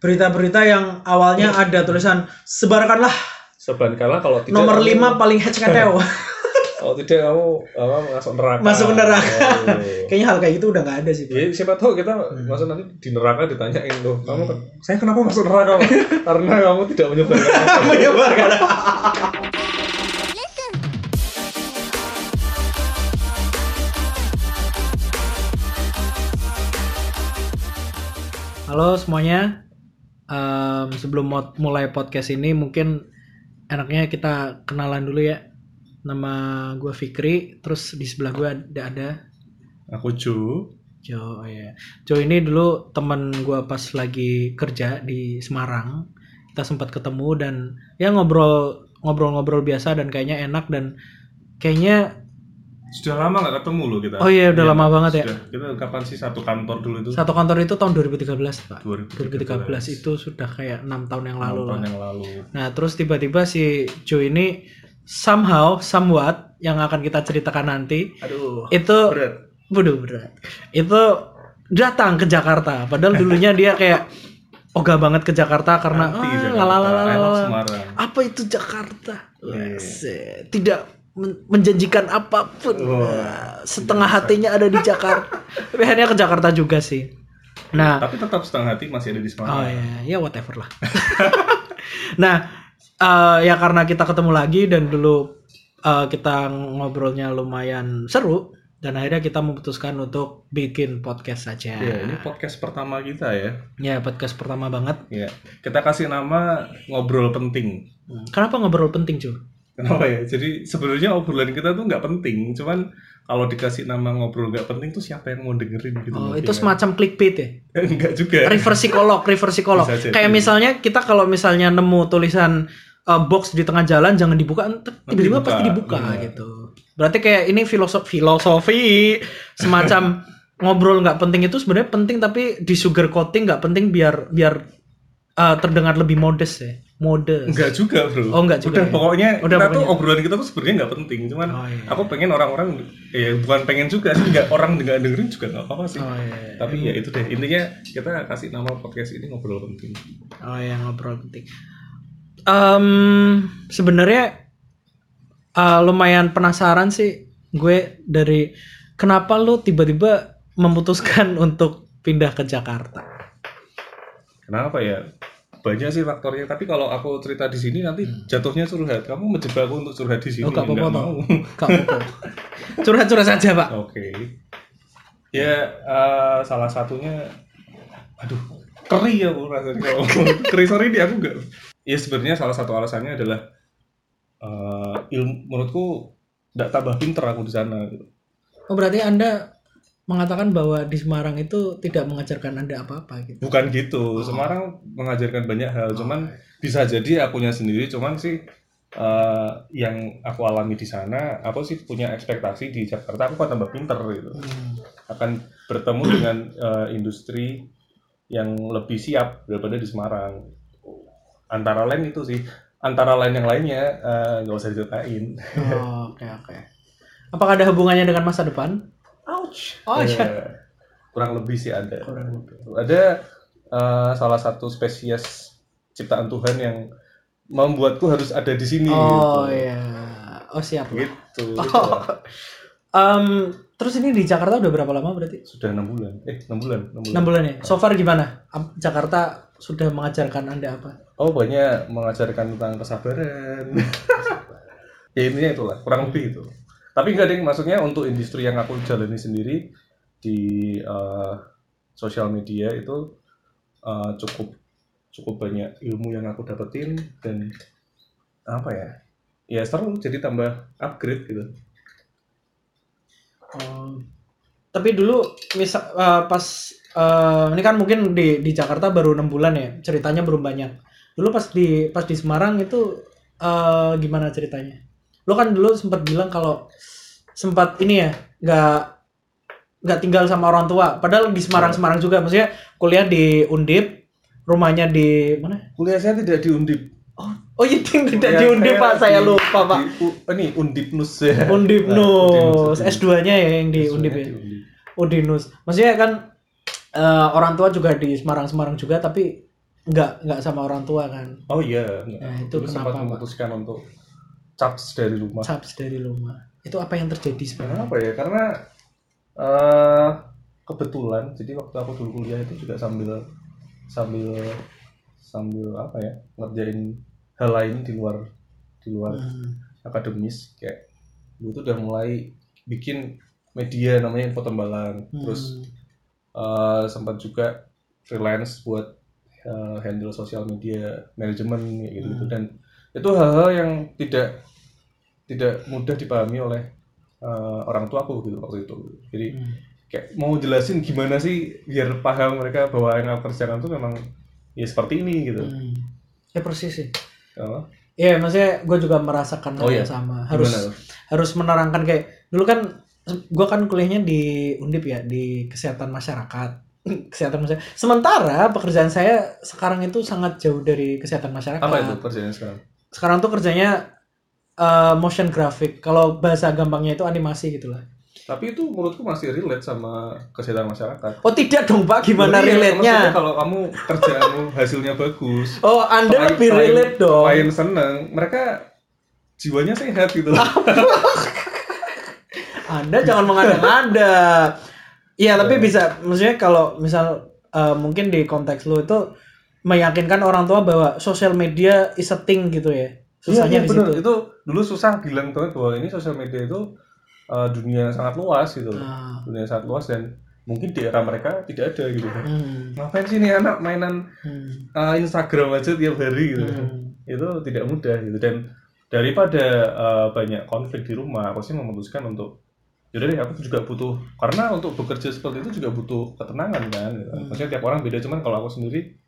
berita-berita yang awalnya ada tulisan sebarkanlah Sebaliknya kalau tidak nomor kamu- 5 paling HKTO Kalau tidak kamu apa, masuk neraka. masuk neraka. Oh. Kayaknya hal kayak gitu udah nggak ada sih. Ya, siapa tahu kita masuk nanti di neraka ditanyain loh, kamu kan, saya kenapa masuk neraka? Karena kamu tidak menyebarkan. Menyebarkan. Halo semuanya. Em, sebelum mau mulai podcast ini mungkin enaknya kita kenalan dulu ya. Nama gue Fikri, terus di sebelah gue ada ada Aku Ju. Jo, oh ya. Jo ini dulu teman gua pas lagi kerja di Semarang. Kita sempat ketemu dan ya ngobrol ngobrol-ngobrol biasa dan kayaknya enak dan kayaknya Sudah lama nggak ketemu loh kita. Oh iya, udah lama banget ya. Sudah. Kita kapan sih satu kantor dulu itu? satu kantor itu tahun 2013, Pak. 2013. 2013 itu sudah kayak enam tahun yang lalu tahun lah. yang lalu. Nah, terus tiba-tiba si Jo ini somehow, somewhat yang akan kita ceritakan nanti Aduh. itu Berat. Waduh berat. Itu datang ke Jakarta. Padahal dulunya dia kayak ogah banget ke Jakarta karena Anti ah, Jakarta. Apa itu Jakarta? Iya. Wes, Tidak menjanjikan apa pun. Wah, Nah, setengah hatinya ada di Jakarta. Tapi akhirnya ke Jakarta juga sih. Nah, Tapi tetap setengah hati masih ada di Semarang. Oh ya, ya whatever lah. nah, eh, ya karena kita ketemu lagi dan dulu eh, kita ngobrolnya lumayan seru dan akhirnya kita memutuskan untuk bikin podcast saja. Ya, ini podcast pertama kita ya. Ya, podcast pertama banget. Ya, kita kasih nama ngobrol penting. Kenapa ngobrol penting, cuy? Kenapa ya? Jadi sebenarnya obrolan kita tuh nggak penting, cuman kalau dikasih nama ngobrol nggak penting tuh siapa yang mau dengerin gitu? Oh, itu ya. semacam clickbait ya? Enggak juga. Reverse psikolog, reverse psikolog. Kayak misalnya kita kalau misalnya nemu tulisan uh, box di tengah jalan jangan dibuka, tiba-tiba pasti dibuka Benar. gitu. Berarti kayak ini filosofi filosofi semacam ngobrol nggak penting itu sebenarnya penting tapi di sugar coating nggak penting biar biar uh, terdengar lebih modest ya. Modest. Enggak juga, Bro. Oh, enggak juga Udah ya? pokoknya Udah kita tuh pokoknya. obrolan kita tuh sebenarnya nggak penting, cuman Oh, iya. aku pengen orang-orang ya bukan pengen juga sih, nggak orang nggak dengerin juga nggak apa-apa sih. Oh iya. Tapi ya itu deh, intinya kita kasih nama podcast ini ngobrol penting. Oh ya ngobrol penting. Em, sebenarnya uh, lumayan penasaran sih gue dari kenapa lu tiba-tiba memutuskan untuk pindah ke Jakarta. Kenapa ya? Banyak sih faktornya, tapi kalau aku cerita di sini nanti jatuhnya curhat. Kamu menjebak aku untuk curhat di sini. Hmm. Oh, gak apa-apa, mau. Gak apa-apa. Curhat-curhat saja pak. Oke. Ya eh, salah satunya, aduh, keri ya aku rasanya kalau keri sorry di aku enggak. Ya sebenarnya salah satu alasannya adalah eh, ilmu menurutku nggak tambah pinter aku di sana. Gitu. Oh berarti anda mengatakan bahwa di Semarang itu tidak mengajarkan anda apa-apa gitu. Bukan gitu, Semarang mengajarkan banyak hal, cuman bisa jadi akunya sendiri, cuman sih eh, yang aku alami di sana, aku sih punya ekspektasi di Jakarta aku akan tambah pinter gitu. Hmm. akan bertemu dengan eh, industri yang lebih siap daripada di Semarang. Antara lain itu sih, antara lain yang lainnya eh, nggak usah diceritain. Oh, Oke oke. Apakah ada hubungannya dengan masa depan? Ouch. Oh iya. Eh, kurang lebih sih ada. Kurang lebih. Ada eh, salah satu spesies ciptaan Tuhan yang membuatku harus ada di sini. Oh gitu. iya. Oh siap. Gitu. Oh. Em, terus ini di Jakarta udah berapa lama berarti? Sudah enam bulan. Eh, enam bulan. enam bulan. 6 bulan ya. So far gimana? Jakarta sudah mengajarkan Anda apa? Oh banyak mengajarkan tentang kesabaran. ya intinya itulah kurang lebih itu. Tapi enggak deh maksudnya untuk industri yang aku jalani sendiri di eh, sosial media itu eh, cukup cukup banyak ilmu yang aku dapetin dan apa ya? Ya seru jadi tambah upgrade gitu. Oh. Tapi dulu misal eh, pas eh, ini kan mungkin di di Jakarta baru enam bulan ya. Ceritanya belum banyak. Dulu pas di pas di Semarang itu eh, gimana ceritanya? Lo kan dulu sempat bilang kalau sempat ini ya nggak nggak tinggal sama orang tua. Padahal di Semarang Semarang juga. Maksudnya kuliah di Undip, rumahnya di mana? Kuliah saya tidak di Undip. Oh, oh iya tidak Kuliah di Undip pak. Saya di- lupa pak. di ini Undipnus ya. Undip Nah, Nus. Undipnus. S2-nya ya yang di S2-nya Undip ya. Udinus. Maksudnya kan eh, orang tua juga di Semarang Semarang juga tapi nggak nggak sama orang tua kan oh iya Nah, itu sempat kenapa, Pak? memutuskan untuk caps dari rumah subs dari rumah itu apa yang terjadi sebenarnya Kenapa ya? Karena eh kebetulan, jadi waktu aku dulu kuliah itu juga sambil sambil sambil apa ya ngerjain hal lain di luar di luar Hmm. akademis kayak dulu tuh udah mulai bikin media namanya info tembalang Hmm. terus eh, sempat juga freelance buat eh, handle sosial media manajemen gitu gitu Hmm. dan itu hal-hal yang tidak tidak mudah dipahami oleh eh, orang tua aku gitu waktu itu jadi Hmm. kayak mau jelasin gimana sih biar paham mereka bahwa yang aku kerjakan tuh memang ya seperti ini gitu Hmm. ya persis sih Oh, Iya, maksudnya gue juga merasakan hal Oh, yang iya. sama. Harus gimana harus menerangkan kayak dulu kan gue kan kuliahnya di Undip ya di kesehatan masyarakat. kesehatan masyarakat. Sementara pekerjaan saya sekarang itu sangat jauh dari kesehatan masyarakat. apa itu kerjanya sekarang Sekarang tuh kerjanya eh, motion graphic. Kalau bahasa gampangnya itu animasi gitu lah. tapi itu menurutku masih relate sama kesehatan masyarakat Oh tidak dong Pak, gimana Iya, maksudnya relate-nya? kalau kamu kerjaanmu hasilnya bagus Oh Anda klien- lebih klien- relate dong. klien seneng mereka jiwanya sehat gitu Anda jangan mengada-ngada. Iya, tapi bisa maksudnya kalau misal eh, mungkin di konteks lu itu meyakinkan orang tua bahwa sosial media is a thing gitu ya. Susahnya Iya, iya, di situ. itu dulu susah bilang banget bahwa ini sosial media itu uh, dunia yang sangat luas gitu loh Nah, dunia yang sangat luas dan mungkin di era mereka tidak ada gitu hmm, ngapain sih nih anak mainan hmm, uh, Instagram aja tiap hari gitu hmm. itu tidak mudah gitu dan daripada uh, banyak konflik di rumah aku sih memutuskan untuk yaudah deh aku juga butuh karena untuk bekerja seperti itu juga butuh ketenangan kan gitu. Hmm. maksudnya tiap orang beda cuman kalau aku sendiri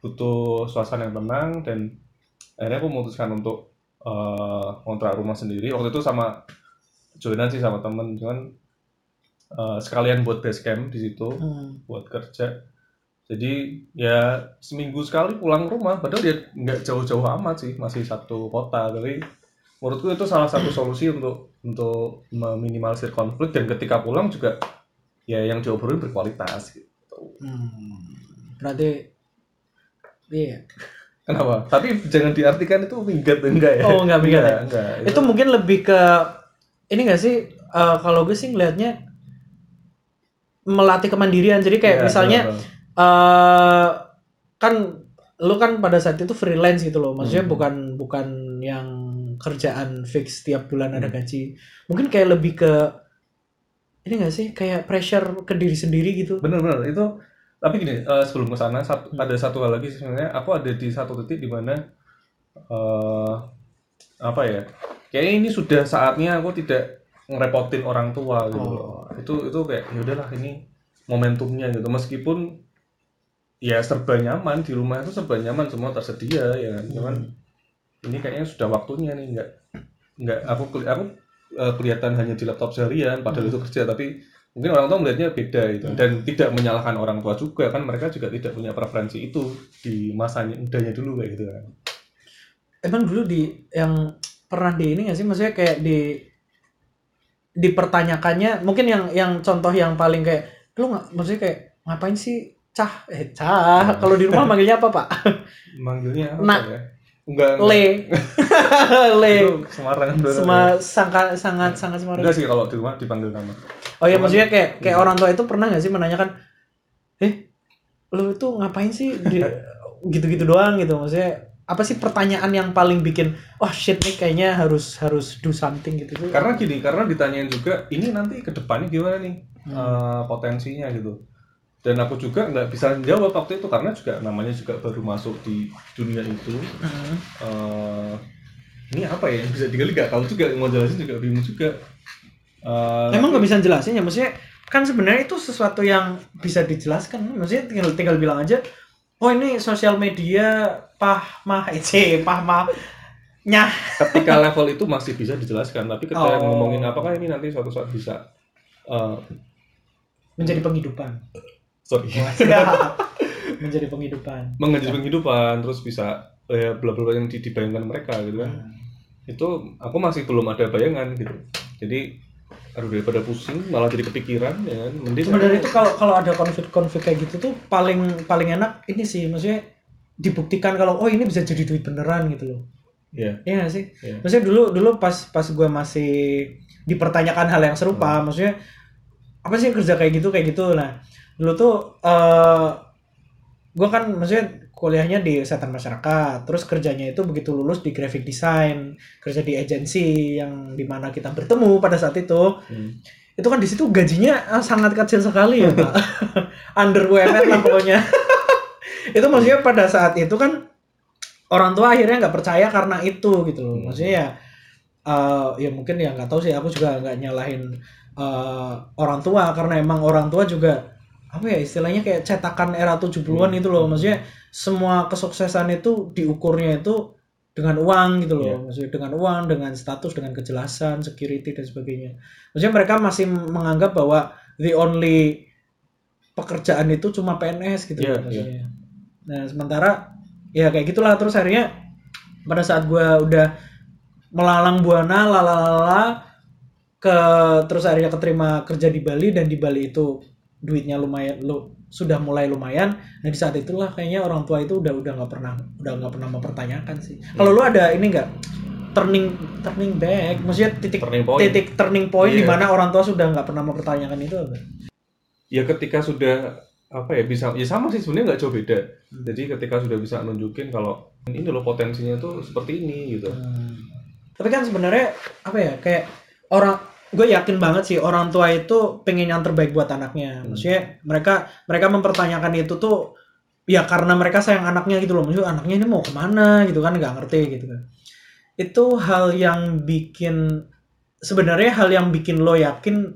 butuh suasana yang tenang dan akhirnya aku memutuskan untuk uh, kontrak rumah sendiri. Waktu itu sama joinan sih sama temen. Cuman uh, sekalian buat base camp di situ Hmm. buat kerja. Jadi ya seminggu sekali pulang rumah. Padahal dia nggak jauh-jauh amat sih masih satu kota. Tapi menurutku itu salah satu solusi untuk untuk meminimalisir konflik. Dan ketika pulang juga ya yang diobrolin berkualitas gitu. Hmm. Berarti iya. kenapa tapi jangan diartikan itu minggat enggak ya Oh, enggak minggat ya? enggak, Itu mungkin lebih ke ini gak sih eh, kalau gue sih ngelihatnya melatih kemandirian. Jadi kayak Iya, misalnya eh kan lu kan pada saat itu freelance gitu loh maksudnya Hmm. bukan bukan yang kerjaan fix tiap bulan ada Hmm. gaji mungkin kayak lebih ke ini gak sih kayak pressure ke diri sendiri gitu bener-bener itu tapi gini eh, sebelum ke sana satu- Hmm. ada satu hal lagi sebenarnya aku ada di satu titik di mana eh apa ya kayaknya ini sudah saatnya aku tidak ngerepotin orang tua gitu Oh. loh itu itu kayak ya udahlah ini momentumnya gitu meskipun ya serba nyaman di rumah itu serba nyaman semua tersedia ya kan cuman ini kayaknya sudah waktunya nih nggak nggak aku aku eh, kelihatan hanya di laptop seharian padahal Hmm. itu kerja tapi mungkin orang tua melihatnya beda gitu Hmm. dan tidak menyalahkan orang tua juga kan mereka juga tidak punya preferensi itu di masanya mudanya dulu kayak gitu kan emang dulu di yang pernah di ini gak sih maksudnya kayak di dipertanyakannya mungkin yang yang contoh yang paling kayak lu nggak maksudnya kayak ngapain sih cah eh cah Hmm. kalau di rumah manggilnya apa pak manggilnya apa Nak. ya enggak enggak. le le itu Semarang. Sama sangat sangat sangat Semarang. enggak sih kalau di rumah dipanggil nama Oh ya Cuman- maksudnya kayak kayak Hmm. orang tua itu pernah nggak sih menanyakan, eh lu itu ngapain sih di gitu-gitu doang gitu maksudnya apa sih pertanyaan yang paling bikin wah shit nih kayaknya harus harus do something gitu tuh karena gini karena ditanyain juga ini nanti ke depannya gimana nih Hmm. eh, potensinya gitu dan aku juga nggak bisa jawab waktu itu karena juga namanya juga baru masuk di dunia itu Hmm. eh ini apa ya bisa digali nggak tahu juga mau jelasin juga bingung juga Eh, emang nggak bisa jelasin ya? Maksudnya kan sebenarnya itu sesuatu yang bisa dijelaskan. Maksudnya tinggal tinggal bilang aja oh ini sosial media pah mah ece pah mah nyah. Ketika level itu masih bisa dijelaskan tapi ketika Oh. ngomongin apakah ini nanti suatu saat bisa eh, menjadi penghidupan. Sorry. Menjadi penghidupan. Mengajar penghidupan terus bisa eh, bla bla yang di- dibayangkan mereka gitu kan. Hmm. itu aku masih belum ada bayangan gitu. Jadi aduh daripada pusing malah jadi kepikiran ya kan mending sebenarnya itu kalau kalau ada konflik-konflik kayak gitu tuh paling paling enak ini sih maksudnya dibuktikan kalau oh ini bisa jadi duit beneran gitu loh Iya. Iya gak sih? Iya. Maksudnya dulu dulu pas pas gue masih dipertanyakan hal yang serupa, Hmm. maksudnya apa sih kerja kayak gitu kayak gitu nah dulu tuh eh gue kan maksudnya kuliahnya di kesehatan masyarakat. Terus kerjanya itu begitu lulus di graphic design kerja di agensi yang di mana kita bertemu pada saat itu. Hmm. itu kan di situ gajinya eh, sangat kecil sekali ya pak. Under UMR lah pokoknya. Itu maksudnya pada saat itu kan orang tua akhirnya nggak percaya karena itu gitu loh. Maksudnya ya eh, ya mungkin ya nggak tahu sih aku juga nggak nyalahin eh, orang tua. Karena emang orang tua juga apa ya istilahnya kayak cetakan era 70-an itu loh. Maksudnya semua kesuksesan itu diukurnya itu dengan uang gitu loh. Iya. maksudnya dengan uang dengan status dengan kejelasan security dan sebagainya. Maksudnya mereka masih menganggap bahwa the only pekerjaan itu cuma PNS gitu loh maksudnya. nah sementara ya kayak gitulah. Terus akhirnya pada saat gua udah melalang buana lalalala ke terus akhirnya keterima kerja di Bali dan di Bali itu duitnya lumayan lu sudah mulai lumayan nah di saat itulah kayaknya orang tua itu udah udah nggak pernah udah nggak pernah mempertanyakan sih kalau lu ada ini nggak turning turning back maksudnya titik Turning point. titik turning point di Iya. mana orang tua sudah nggak pernah mempertanyakan itu apa? Ya ketika sudah apa ya bisa ya sama sih sebenarnya nggak jauh beda. Hmm. Jadi ketika sudah bisa nunjukin kalau ini loh potensinya tuh seperti ini gitu. Hmm. Tapi kan sebenarnya apa ya kayak orang gue yakin banget sih orang tua itu pengen yang terbaik buat anaknya. Hmm. Maksudnya mereka mereka mempertanyakan itu tuh ya karena mereka sayang anaknya gitu loh. Maksudnya anaknya ini mau ke mana gitu kan nggak ngerti gitu kan. Itu hal yang bikin sebenarnya hal yang bikin lo yakin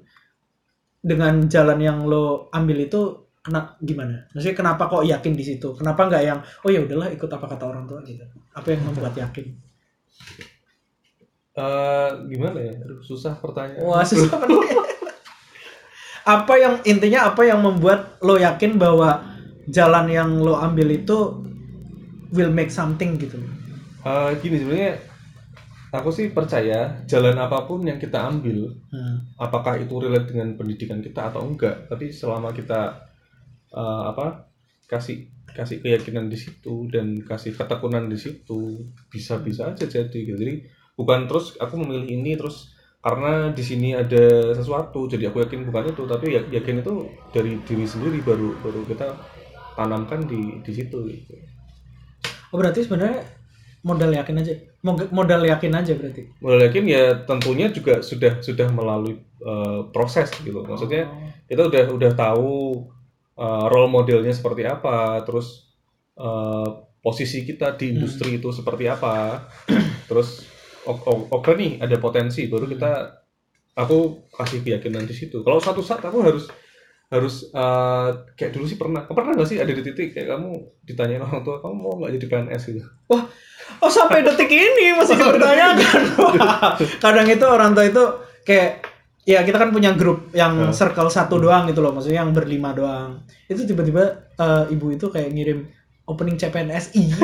dengan jalan yang lo ambil itu kena gimana? Maksudnya kenapa kok yakin di situ? Kenapa nggak yang oh ya udahlah ikut apa kata orang tua gitu? Apa yang membuat yakin? Eh gimana ya? Aduh, susah pertanyaan. Wah susah banget. apa yang intinya apa yang membuat lo yakin bahwa jalan yang lo ambil itu will make something gitu? Eh, gini sebenarnya aku sih percaya jalan apa pun yang kita ambil, Hmm. apakah itu relate dengan pendidikan kita atau enggak, tapi selama kita eh, apa kasih kasih keyakinan di situ dan kasih ketekunan di situ bisa-bisa aja jadi gitu. Jadi bukan terus aku memilih ini terus karena di sini ada sesuatu jadi aku yakin bukan itu tapi ya- yakin itu dari diri sendiri baru baru kita tanamkan di di situ gitu. Oh berarti sebenarnya modal yakin aja, Mo- modal yakin aja berarti. Modal yakin ya tentunya juga sudah sudah melalui eh, proses gitu. Maksudnya kita udah udah tahu eh, role modelnya seperti apa, terus eh, posisi kita di industri itu seperti apa, terus oke nih ada potensi, baru kita aku kasih keyakinan di situ. Kalau suatu saat aku harus harus eh, kayak dulu sih pernah pernah nggak sih ada di titik kayak kamu ditanyain orang tua kamu mau nggak jadi PNS gitu Oh sampai detik ini masih dipertanyakan. Wah, Kadang itu orang tua itu kayak ya kita kan punya grup yang Hmm. circle satu doang gitu loh, maksudnya yang berlima doang. Itu tiba-tiba eh, ibu itu kayak ngirim opening CPNS iya.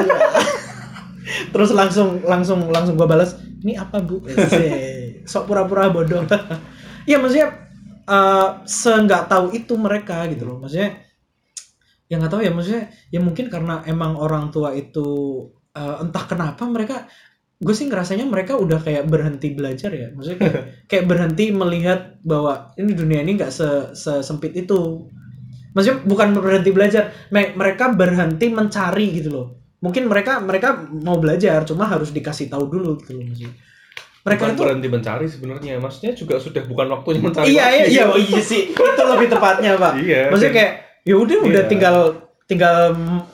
Terus langsung langsung langsung gua balas, "Ini apa, Bu?" Sih, Sok pura-pura bodoh. Iya maksudnya eh seenggak tahu itu mereka gitu loh. Maksudnya ya nggak tahu ya maksudnya ya mungkin karena emang orang tua itu eh, entah kenapa mereka gue sih ngerasanya mereka udah kayak berhenti belajar ya maksudnya kayak, kayak berhenti melihat bahwa ini dunia ini nggak se sempit itu maksudnya bukan berhenti belajar me- mereka berhenti mencari gitu loh mungkin mereka mereka mau belajar cuma harus dikasih tahu dulu gitu loh maksudnya mereka Bukan itu berhenti mencari sebenarnya maksudnya juga sudah bukan waktunya mencari iya iya lagi. iya oh, iya sih itu lebih tepatnya pak Iya, maksudnya kayak ya udah udah Iya. tinggal tinggal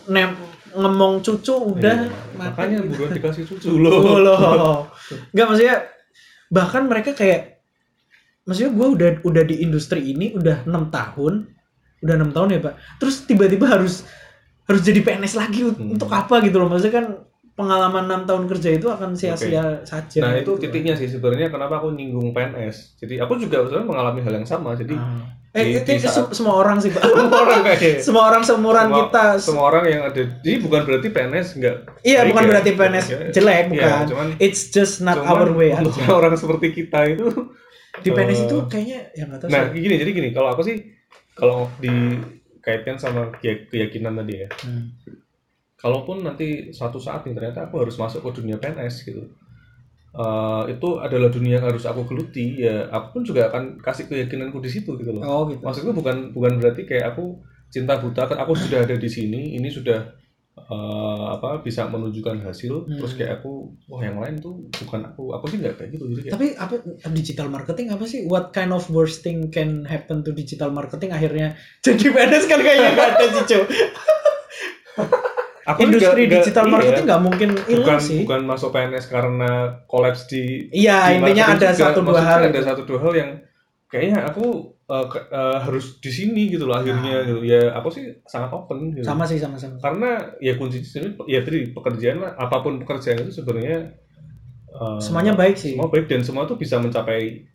nem ngemong cucu udah Iya. mati. makanya buruan dikasih cucu Oh, loh loh. Nggak maksudnya bahkan mereka kayak maksudnya gue udah udah di industri ini udah enam tahun udah enam tahun ya pak terus tiba-tiba harus harus jadi PNS lagi Hmm. untuk apa gitu loh maksudnya kan pengalaman enam tahun kerja itu akan sia-sia saja nah itu gitu. titiknya sih sebenarnya kenapa aku nyinggung PNS jadi aku juga sebenarnya mengalami hal yang sama jadi Ah. eh di- itu, di itu saat- se- semua orang sih pak semua orang kayak semua orang seumuran semua, kita semua orang yang ada jadi bukan berarti PNS enggak Iya, baik bukan ya. berarti PNS Iya, jelek, iya, bukan. cuman It's just not cuman our way untuk aja. orang seperti kita itu Di PNS eh, itu kayaknya ya nggak tahu nah sih. gini jadi gini kalau aku sih kalau dikaitkan sama keya- keyakinan tadi ya Hmm. kalaupun nanti suatu saat nih ternyata aku harus masuk ke dunia PNS gitu eh, itu adalah dunia yang harus aku geluti ya aku pun juga akan kasih keyakinanku di situ gitu loh Oh gitu. maksudku bukan bukan berarti kayak aku cinta buta kan aku sudah ada di sini ini sudah eh, apa bisa menunjukkan hasil Hmm. terus kayak aku wah yang lain tuh bukan aku aku sih nggak kayak gitu jadi kayak Tapi apa digital marketing apa sih? What kind of worst thing can happen to digital marketing akhirnya jadi PNS kan kayaknya nggak ada sih cuy. aku Industri nggak- digital iya, marketing nggak mungkin hilang bukan sih. bukan masuk PNS karena kolaps di Iya di intinya ada juga. satu dua Maksudnya hal. ada satu dua hal yang kayaknya aku ke- eh, harus di sini gitu loh akhirnya Nah. gitu ya aku sih sangat open gitu Sama sih sama-sama. karena ya kunci di sini ya tadi pekerjaan lah, apa pun pekerjaan itu sebenarnya eh, Semuanya baik sih. semua baik dan semua tuh bisa mencapai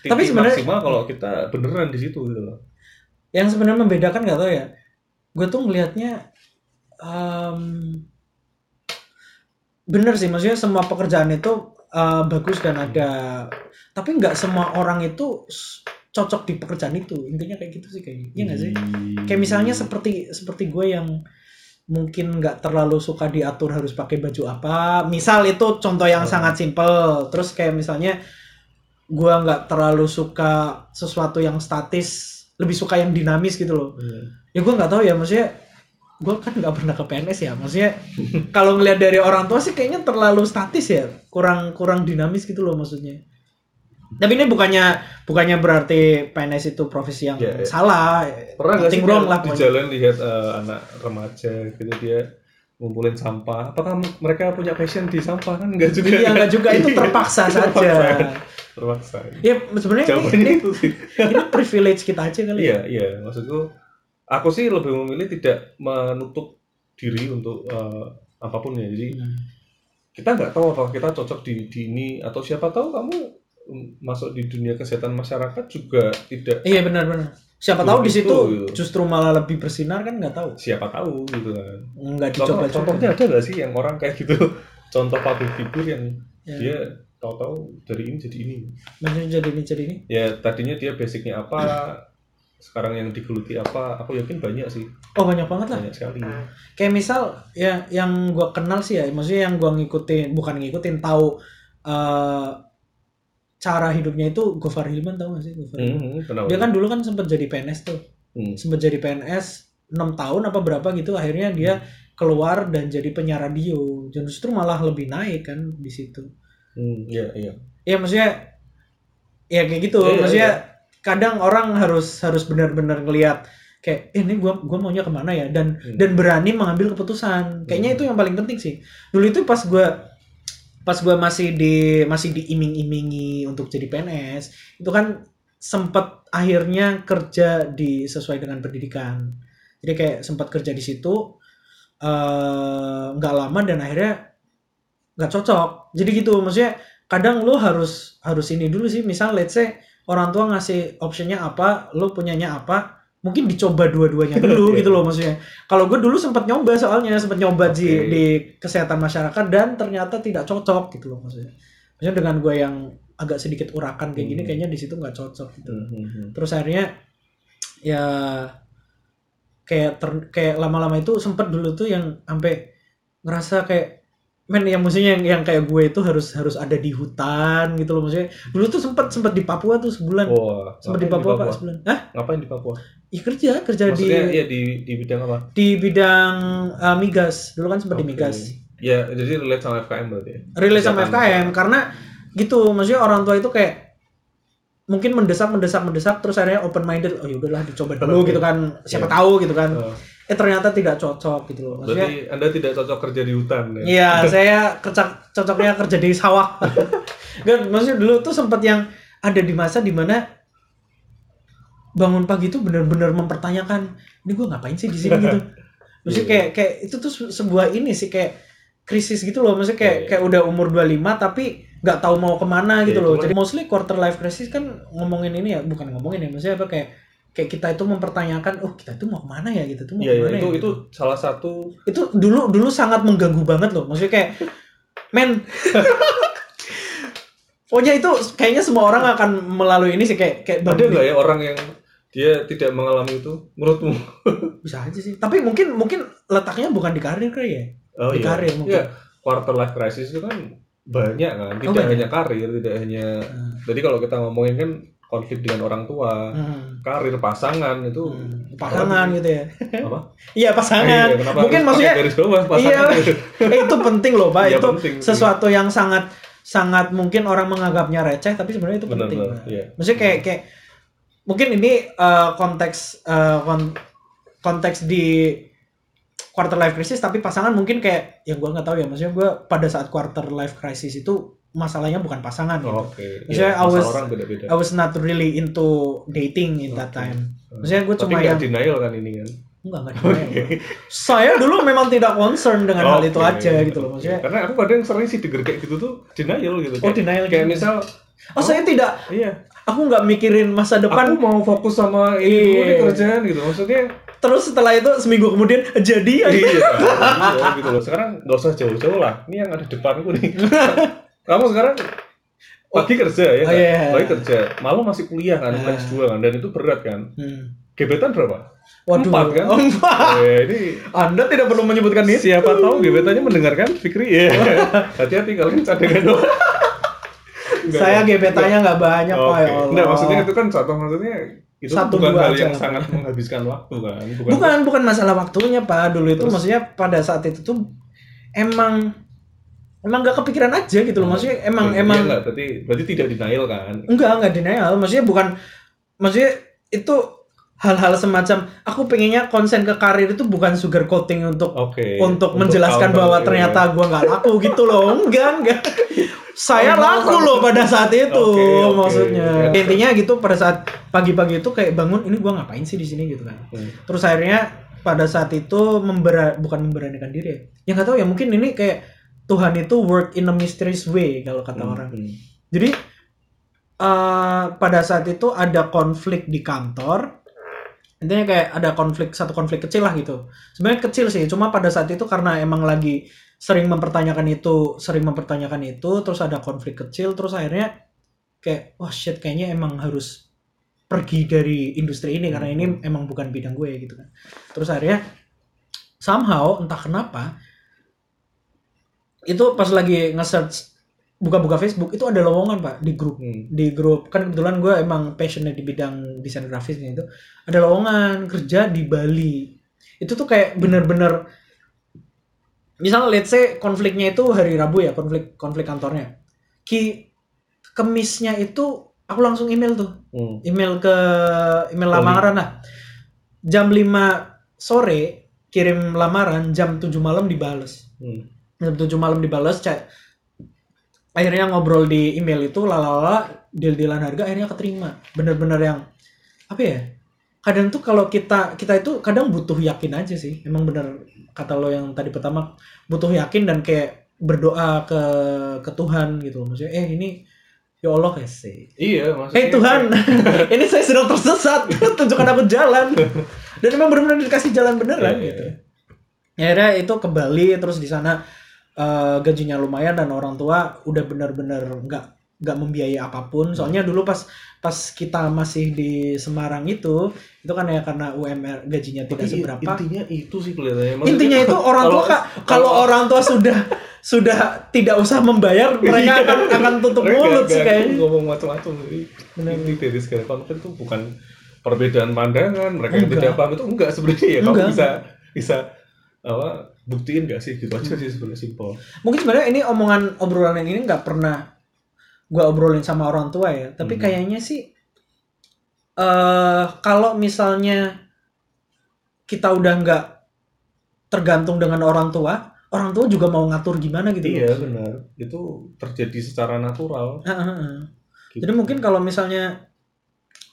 titik Tapi sebenarnya- maksimal kalau kita beneran di situ gitu loh Yang sebenarnya membedakan nggak tau ya. Gue tuh ngelihatnya em, bener sih maksudnya semua pekerjaan itu eh, bagus dan ada tapi nggak semua orang itu cocok di pekerjaan itu. Intinya kayak gitu sih kayaknya iya nggak sih? Kayak misalnya seperti seperti gue yang mungkin nggak terlalu suka diatur harus pakai baju apa. Misal itu contoh yang Hmm. sangat simpel terus kayak misalnya gue nggak terlalu suka sesuatu yang statis lebih suka yang dinamis gitu loh. Hmm. ya gue nggak tahu ya maksudnya gue kan nggak pernah ke PNS ya. Maksudnya kalau ngelihat dari orang tua sih kayaknya terlalu statis ya. Kurang kurang dinamis gitu loh maksudnya tapi ini bukannya bukannya berarti PNS itu profesi yang Ya, ya. salah pernah nggak sih wrong lah di pokoknya. jalan lihat eh, anak remaja gitu dia ngumpulin sampah apakah mereka punya passion di sampah kan enggak juga iya kan? nggak juga itu terpaksa saja Terpaksa. terpaksa ya sebenarnya ini, jawabannya ini, itu sih ini privilege kita aja kali ya iya iya maksudku aku sih lebih memilih tidak menutup diri untuk eh, apa pun ya jadi Hmm. kita nggak tahu apakah kita cocok di, di ini atau siapa tahu kamu masuk di dunia kesehatan masyarakat juga tidak iya benar-benar siapa tahu di itu, situ gitu. justru malah lebih bersinar kan nggak tahu. Siapa tahu gitu kan. Nggak Contoh, dicoba contohnya ada nggak sih yang orang kayak gitu? Contoh public figure yang Ya. dia tahu-tahu dari ini jadi ini. Maksudnya jadi ini jadi ini? Ya tadinya dia basicnya apa sekarang yang digeluti apa aku yakin banyak sih. Oh banyak banget lah. Banyak sekali. Kayak misal ya yang gua kenal sih ya maksudnya yang gua ngikutin bukan ngikutin tahu eh, cara hidupnya itu Gofar Hilman tahu gak sih? Gofar? Hmm, kenapa? dia kan dulu kan sempat jadi PNS tuh. Hmm. sempat jadi PNS 6 tahun apa berapa gitu akhirnya dia keluar dan jadi penyiar radio. Dan justru malah lebih naik kan di situ. Hmm, iya iya. Ya maksudnya ya kayak gitu. Iya, iya, maksudnya kadang orang harus harus benar-benar ngelihat kayak eh, ini gua gua maunya ke mana ya? Dan Hmm. dan berani mengambil keputusan. Kayaknya Hmm. itu yang paling penting sih. Dulu itu pas gua pas gua masih di masih diiming-imingi untuk jadi PNS itu kan sempat akhirnya kerja di sesuai dengan pendidikan. Jadi kayak sempat kerja di situ eh, nggak lama dan akhirnya nggak cocok. Jadi gitu maksudnya kadang lo harus harus ini dulu sih. Misal let's say orang tua ngasih optionnya apa lo punyanya apa mungkin dicoba dua-duanya dulu gitu loh maksudnya kalau gue dulu sempat nyoba soalnya sempat nyoba di Oke. di kesehatan masyarakat dan ternyata tidak cocok gitu loh maksudnya maksudnya dengan gue yang agak sedikit urakan kayak gini Hmm. kayaknya di situ nggak cocok gitu Hmm, hmm, hmm. terus akhirnya ya kayak ter- kayak lama-lama itu sempet dulu tuh yang sampai ngerasa kayak men yang maksudnya yang, yang kayak gue itu harus harus ada di hutan gitu loh maksudnya dulu tuh sempet sempet di Papua tuh sebulan Wah, sempet di ngapain Papua, pak sebulan Hah? Ngapain di Papua? Ih kerja kerja Maksudnya di iya di di bidang apa? di bidang uh, migas dulu kan sempet di Oke. migas Ya, jadi relate sama FKM berarti ya. relate sama FKM karena gitu maksudnya orang tua itu kayak mungkin mendesak mendesak mendesak terus akhirnya open minded oh yaudahlah dicoba dulu gitu kan siapa Iya. tahu gitu kan Oh, eh ternyata tidak cocok gitu loh maksudnya berarti Anda tidak cocok kerja di hutan ya? iya saya kecak cocoknya kerja di sawah kan maksudnya dulu tuh sempat yang ada di masa di mana bangun pagi tuh benar-benar mempertanyakan ini gue ngapain sih di sini? gitu. Maksudnya Iya. kayak kayak itu tuh se- sebuah ini sih kayak krisis gitu loh. Maksudnya kayak Iya, iya. kayak udah umur 25 tapi nggak tahu mau ke mana gitu Iya, loh jadi mostly quarter life crisis kan ngomongin ini ya bukan ngomongin ya maksudnya apa kayak kayak kita itu mempertanyakan oh kita itu mau ke mana ya? gitu tuh mau Iya, iya, ke mana itu ya, itu salah satu itu dulu dulu sangat mengganggu banget loh. Maksudnya kayak men. Pokoknya itu kayaknya semua orang akan melalui ini sih kayak kayak ada nggak ya orang yang dia tidak mengalami itu menurutmu bisa aja sih tapi mungkin mungkin letaknya bukan di karir kali ya oh Di karir mungkin. Iya, quarter life crisis itu kan banyak kan tidak banyak. hanya karir tidak hanya Hmm. jadi kalau kita ngomongin kan konflik dengan orang tua Hmm. karir pasangan itu Hmm. pasangan gitu ya apa iya pasangan Iya, kenapa mungkin maksudnya garis bawah pasangan Iya. eh, itu penting loh pak Iya, itu penting. sesuatu yang sangat sangat mungkin orang menganggapnya receh tapi sebenarnya itu penting benar Pak. iya maksudnya kayak kayak mungkin ini eh, konteks eh, kon- konteks di quarter life crisis tapi pasangan mungkin kayak yang gue nggak tahu ya maksudnya gue pada saat quarter life crisis itu masalahnya bukan pasangan gitu. Oh, oke Maksudnya Iya, I was- orang beda-beda. I was not really into dating in that time. Maksudnya gue cuma yang denial kan ini kan? Enggak enggak denial. saya dulu memang tidak concern dengan hal itu aja gitu loh maksudnya. Karena aku kadang sering sih denger kayak gitu tuh denial gitu. Oh denial kayak gitu. misal oh saya tidak iya aku nggak mikirin masa aku depan mau fokus sama ini dulu Iya. nih kerjaan gitu maksudnya terus setelah itu seminggu kemudian jadi iya, iya gitu loh sekarang nggak usah jauh-jauh lah ini yang ada depanku nih kamu sekarang pagi kerja ya Oh, kan? iya. pagi kerja malam masih kuliah kan Ah. S2 kan dan itu berat kan Hmm. gebetan berapa Waduh, Empat, kan? Empat. Eh, ini Anda tidak perlu menyebutkan itu. siapa tahu gebetannya mendengarkan Fikri ya hati-hati kalian cadangan doang Saya gebetannya nggak banyak, Pak. Oke. Ya Allah. Enggak, maksudnya itu kan contoh maksudnya itu Satu, bukan hal yang sangat menghabiskan waktu kan bukan, Bukan, bukan masalah waktunya, Pak. Dulu itu Terus? maksudnya pada saat itu tuh emang emang nggak kepikiran aja gitu loh. Maksudnya emang Iya, emang enggak, berarti berarti tidak denial kan enggak enggak denial. Maksudnya bukan maksudnya itu hal-hal semacam aku pengennya konsen ke karir itu bukan sugar coating untuk Oke. untuk menjelaskan counter, bahwa iya. ternyata gua nggak laku gitu loh enggak enggak saya Oh, laku loh pada saat itu Oke, oke. maksudnya intinya gitu pada saat pagi-pagi itu kayak bangun ini gua ngapain sih di sini gitu kan Hmm. terus akhirnya pada saat itu membera bukan memberanikan diri ya ya nggak tahu ya mungkin ini kayak Tuhan itu work in a mysterious way kalau kata Hmm, orang hmm. jadi eh, pada saat itu ada konflik di kantor intinya kayak ada konflik satu konflik kecil lah gitu. Sebenarnya kecil sih cuma pada saat itu karena emang lagi sering mempertanyakan itu sering mempertanyakan itu terus ada konflik kecil terus akhirnya kayak wah shit kayaknya emang harus pergi dari industri ini karena ini emang bukan bidang gue gitu kan. Terus akhirnya somehow entah kenapa itu pas lagi nge-search buka-buka Facebook itu ada lowongan pak di grup. Hmm. di grup. Kan kebetulan gue emang passionnya di bidang desain grafis itu. Ada lowongan kerja di Bali. Itu tuh kayak bener-bener misal let's say konfliknya itu hari Rabu ya konflik konflik kantornya. Ki kemisnya itu aku langsung email tuh. Hmm. email ke email lamaran lah. Jam 5 sore kirim lamaran jam 7 malam dibales. Hmm. jam 7 malam dibales cek akhirnya ngobrol di email itu lalala deal dealan harga akhirnya keterima bener-bener yang apa ya kadang tuh kalau kita kita itu kadang butuh yakin aja sih emang bener kata lo yang tadi pertama butuh yakin dan kayak berdoa ke ke Tuhan gitu loh maksudnya eh ini ya Allah ya sih Iya, maksudnya. Hei Tuhan, ini saya sedang tersesat. Tunjukkan aku jalan. Dan emang benar-benar dikasih jalan beneran Iya, gitu. Akhirnya itu ke Bali terus di sana eh, gajinya lumayan dan orang tua udah benar-benar nggak nggak membiayai apa pun. Soalnya dulu pas pas kita masih di Semarang itu itu kan ya karena UMR gajinya tidak Tapi seberapa. Intinya itu sih kelihatannya. Maksudnya Intinya itu orang tua kalau- kalau orang tua sudah sudah tidak usah membayar mereka akan akan tutup mulut sih kayaknya. ngomong macam-macam inti dari segala konflik itu bukan perbedaan pandangan mereka yang Enggak. tidak paham itu enggak sebenarnya ya kamu bisa bisa apa buktiin gak sih gitu aja sih sebenarnya simpel mungkin sebenarnya ini omongan obrolan ini nggak pernah gua obrolin sama orang tua ya tapi Mhm. kayaknya sih eh kalau misalnya kita udah nggak tergantung dengan orang tua orang tua juga mau ngatur gimana gitu loh. iya benar itu terjadi secara natural ah, ah. gitu. jadi mungkin kalau misalnya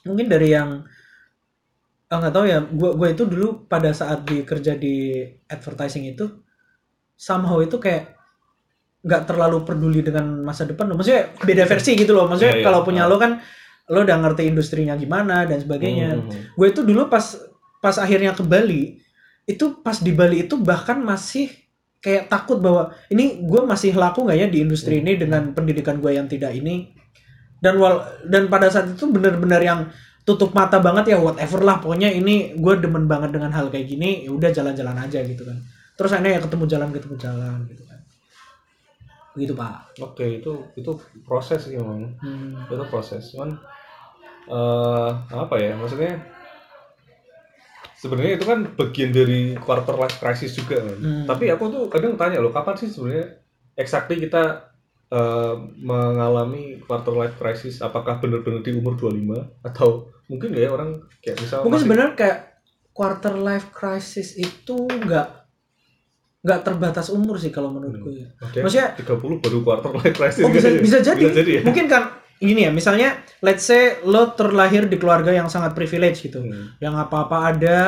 mungkin dari yang ah, nggak tahu ya gua gua itu dulu pada saat di kerja di advertising itu somehow itu kayak nggak terlalu peduli dengan masa depan loh. maksudnya beda versi gitu loh maksudnya Iya, iya. kalau punya Ah. lo kan lo udah ngerti industrinya gimana dan sebagainya Hmm. gue itu dulu pas pas akhirnya ke Bali itu pas di Bali itu bahkan masih kayak takut bahwa ini gue masih laku nggak ya di industri Hmm. ini dengan pendidikan gue yang tidak ini dan wal dan pada saat itu benar-benar yang tutup mata banget ya whatever lah pokoknya ini gue demen banget dengan hal kayak gini ya udah jalan-jalan aja gitu kan. Terus akhirnya ya ketemu jalan ketemu jalan gitu kan. Gitu pak. Oke itu itu proses sih memang Hmm. itu proses cuman eh apa ya maksudnya sebenarnya itu kan bagian dari quarter life crisis juga kan. Hmm. tapi aku tuh kadang tanya loh kapan sih sebenarnya exactly kita eh, mengalami quarter life crisis? Apakah benar-benar di umur 25 atau mungkin nggak ya orang kayak misal mungkin masih- sebenarnya kayak quarter life crisis itu nggak nggak terbatas umur sih kalau menurutku ya Oke, maksudnya 30 baru quarter life crisis Oh bisa kan ya? bisa jadi. bisa jadi ya Mungkin kan gini ya, misalnya let's say lo terlahir di keluarga yang sangat privilege gitu. Hmm. Yang apa-apa ada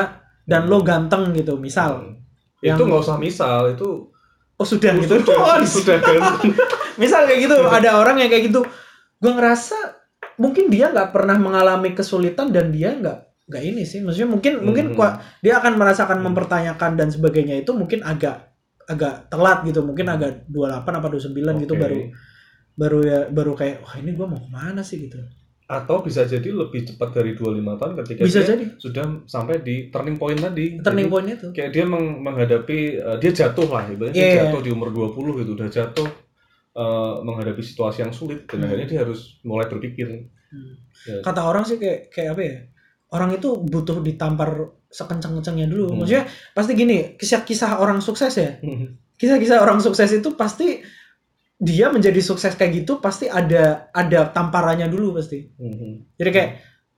dan lo ganteng gitu, misal. Hmm. Yang- itu nggak usah misal itu Oh sudah gitu. sudah, Oh, sudah ganteng misal kayak gitu, ada orang yang kayak gitu. Gua ngerasa mungkin dia nggak pernah mengalami kesulitan dan dia nggak nggak ini sih. Maksudnya mungkin mungkin Hmm. kua- dia akan merasakan mempertanyakan dan sebagainya itu mungkin agak agak telat gitu. Mungkin agak 28 apa 29 gitu Oke. baru baru ya baru kayak wah ini gua mau ke mana sih gitu. atau bisa jadi lebih cepat dari 25 tahun ketika Bisa dia jadi. sudah sampai di turning point tadi turning Jadi, point itu kayak dia meng- menghadapi eh, dia jatuh lah ibaratnya dia iya. jatuh di umur 20 gitu udah jatuh eh, menghadapi situasi yang sulit dan Hmm. akhirnya dia harus mulai berpikir Ya. kata orang sih kayak kayak apa ya orang itu butuh ditampar sekencang-kencangnya dulu Hmm. maksudnya pasti gini kisah-kisah orang sukses ya kisah-kisah orang sukses itu pasti dia menjadi sukses kayak gitu pasti ada ada tamparannya dulu pasti Mhm. jadi kayak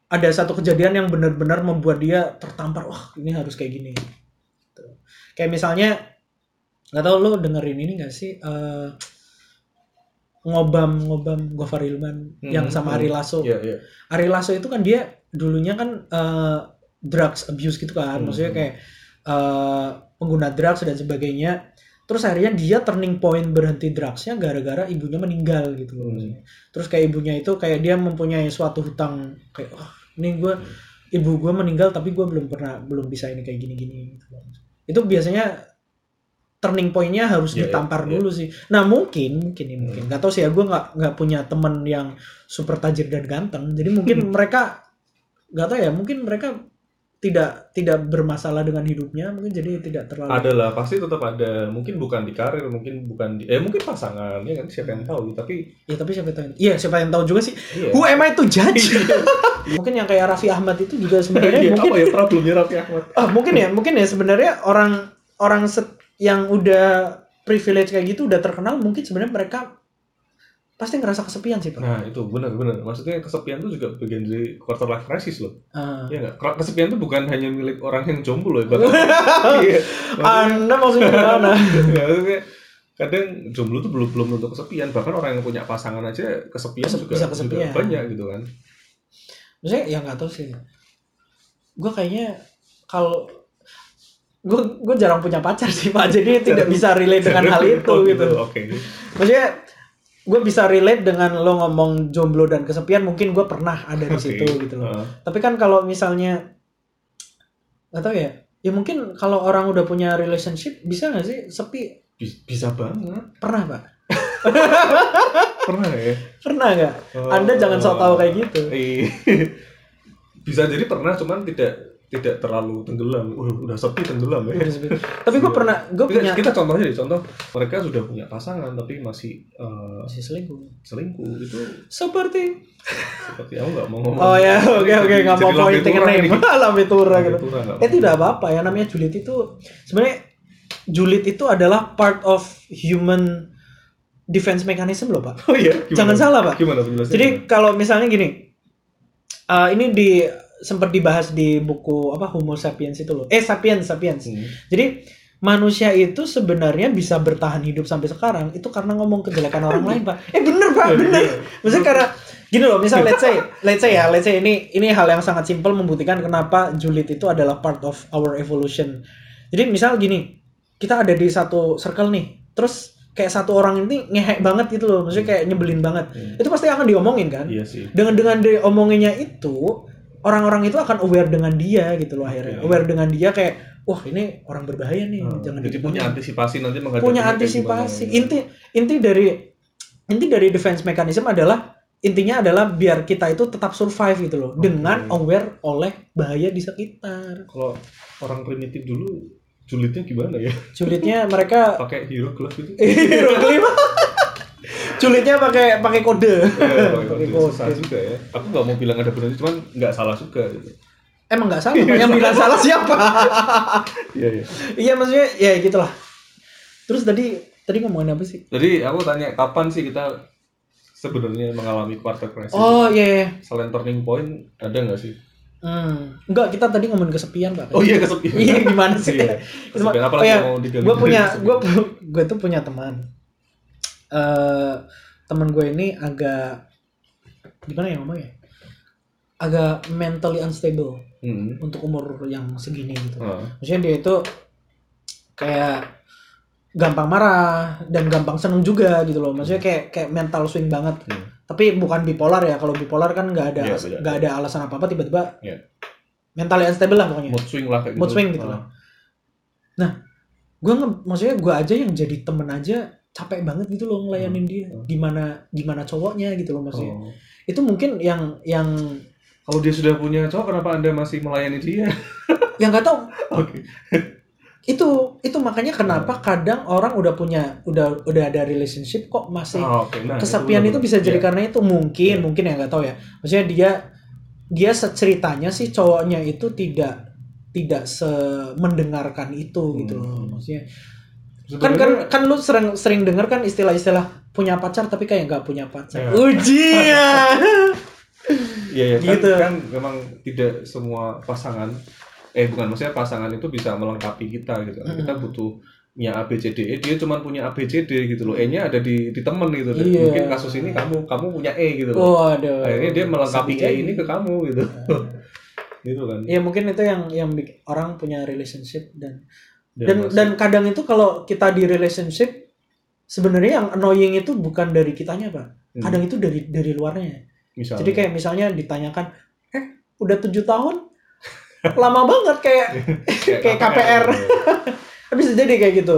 ada satu kejadian yang benar-benar membuat dia tertampar wah ini harus kayak gini Gitu. kayak misalnya nggak tahu lo dengerin ini nggak sih eh, ngobam ngobam Gofar Hilman Hmm, yang sama hmm. Ari Lasso Iya, iya. Ari Lasso itu kan dia dulunya kan eh, drugs abuse gitu kan, Hmm. maksudnya kayak eh, pengguna drugs dan sebagainya. Terus akhirnya dia turning point berhenti drugsnya gara-gara ibunya meninggal gitu. Hmm. Terus kayak ibunya itu kayak dia mempunyai suatu hutang kayak, oh ini gue ibu gue meninggal tapi gue belum pernah belum bisa ini kayak gini-gini. Gitu. Itu biasanya turning pointnya harus Iya, ditampar iya, iya. dulu sih. Nah mungkin mungkin ya mungkin. Hmm. nggak tahu sih ya gue nggak nggak punya temen yang super tajir dan ganteng. Jadi mungkin mereka nggak tahu ya mungkin mereka tidak tidak bermasalah dengan hidupnya. Mungkin jadi tidak terlalu ada lah pasti tetap ada. Mungkin bukan di karir mungkin bukan di eh mungkin pasangan ya kan? Siapa yang tahu tapi ya tapi siapa tahu? Iya siapa yang tahu juga sih. Iya. Who am I to judge? Mungkin yang kayak Raffi Ahmad itu juga sebenarnya Iya, mungkin apa ya problemnya Raffi Ahmad? Ah mungkin ya mungkin ya sebenarnya orang orang set- yang udah privilege kayak gitu udah terkenal mungkin sebenarnya mereka pasti ngerasa kesepian sih pak nah itu benar benar maksudnya kesepian itu juga bagian dari quarter life crisis loh Ah. Iya nggak? Kesepian itu bukan hanya milik orang yang jomblo loh, ibaratnya. Iya. anda maksudnya gimana Maksudnya, maksudnya kadang jomblo itu belum belum tentu kesepian, bahkan orang yang punya pasangan aja kesepian Kesep- juga, bisa juga kesepian. banyak gitu kan. maksudnya ya nggak tahu sih gue kayaknya kalau gue gue jarang punya pacar sih pak jadi tidak bisa relate dengan hal itu Oh, gitu Oke. maksudnya gue bisa relate dengan lo ngomong jomblo dan kesepian mungkin gue pernah ada di situ gitu loh Heeh. tapi kan kalau misalnya nggak tahu ya ya mungkin kalau orang udah punya relationship bisa nggak sih sepi Bis- bisa banget. pernah pak Pernah ya. pernah nggak Oh. anda jangan sok tahu kayak gitu Iya. bisa jadi pernah, cuman tidak tidak terlalu tenggelam. Uh, udah sepi tenggelam ya. Udah sepi. tapi gue pernah gue Kita, punya kita contohnya deh, contoh mereka sudah punya pasangan tapi masih eh, masih selingkuh selingkuh itu seperti seperti aku nggak mau ngomong. Oh ya, oke oke nggak mau pointing name, turah gitu. Eh tidak apa-apa ya namanya julid itu sebenarnya julid itu adalah part of human defense mechanism loh pak. Oh iya. Jangan salah pak. Gimana penjelasannya? Jadi kalau misalnya gini, eh, ini di sempat dibahas di buku apa Homo sapiens itu loh. Eh sapiens sapiens. Hmm. Jadi manusia itu sebenarnya bisa bertahan hidup sampai sekarang itu karena ngomong kejelekan orang lain pak. Eh bener pak bener. Maksudnya karena gini loh, misal let's say, let's say ya, let's say ini ini hal yang sangat simpel membuktikan kenapa julid itu adalah part of our evolution. Jadi misal gini, kita ada di satu circle nih, terus kayak satu orang ini ngehek banget gitu loh, maksudnya kayak nyebelin banget. Hmm. Itu pasti akan diomongin kan? Iya sih. Dengan dengan diomonginnya itu, orang-orang itu akan aware dengan dia gitu loh akhirnya. Oke. Aware dengan dia kayak, wah ini orang berbahaya nih, Hmm, jangan Jadi digituin." punya antisipasi nanti menghadapi punya antisipasi. gimana. Inti inti dari inti dari defense mechanism adalah intinya adalah biar kita itu tetap survive gitu loh Oke. dengan aware oleh bahaya di sekitar Kalau orang primitif dulu julidnya gimana ya? sulitnya mereka Pakai hero glove gitu? hieroglif sulitnya pakai pakai kode Ya, pakai kode. juga ya. Aku nggak mau bilang ada benar, cuman nggak salah juga gitu. emang nggak salah yang bilang salah siapa Iya iya. iya maksudnya ya gitulah terus tadi tadi ngomongin apa sih Jadi aku tanya kapan sih kita sebenarnya mengalami quarter crisis? oh iya iya. Selain turning point ada nggak sih? Hmm. enggak kita tadi ngomongin kesepian pak Oh iya kesepian. iya gimana sih Iya. Kesepian oh, apalagi ya, mau digali. gue punya gue gue tuh punya teman eh teman gue ini agak gimana ya ngomongnya agak mentally unstable Hmm. untuk umur yang segini gitu Ah. maksudnya dia itu kayak gampang marah dan gampang seneng juga gitu loh maksudnya kayak kayak mental swing banget Hmm. tapi bukan bipolar ya kalau bipolar kan nggak ada Iya, nggak ada alasan apa apa tiba-tiba Iya. mentally unstable lah pokoknya Mood swing lah kayak Mood gitu. swing gitu Ah. lah. gue nge- maksudnya gue aja yang jadi temen aja capek banget gitu loh ngelayanin Hmm. dia Hmm. gimana gimana cowoknya gitu loh maksudnya Oh. itu mungkin yang yang Kalau dia sudah punya cowok, kenapa anda masih melayani dia? yang nggak tahu Oke. itu itu makanya kenapa Hmm. kadang orang udah punya udah udah ada relationship kok masih Ah, oke. Nah, kesepian itu, benar-benar. bisa jadi Iya. karena itu mungkin Iya. mungkin ya nggak tahu ya maksudnya dia dia ceritanya sih cowoknya itu tidak tidak semendengarkan itu gitu loh Hmm. Kan kan kan lu sering sering dengar kan istilah-istilah punya pacar tapi kayak nggak punya pacar Ya. ujian Iya, ya, kan, Gitu. kan memang tidak semua pasangan eh bukan maksudnya pasangan itu bisa melengkapi kita gitu. Mm. Kita butuh punya A B C D E, dia cuma punya A B C D gitu loh. E-nya ada di di temen gitu. Iya. Mungkin kasus ini kamu kamu punya E gitu loh. waduh Akhirnya dia melengkapi Bisa E ini ke kamu gitu. gitu kan. ya mungkin itu yang yang orang punya relationship dan Dan dan kadang itu kalau kita di relationship sebenarnya yang annoying itu bukan dari kitanya pak. Hmm. kadang itu dari dari luarnya. Misalnya. jadi kayak misalnya ditanyakan eh udah tujuh tahun? Lama banget kayak kayak KPR. bisa jadi kayak gitu.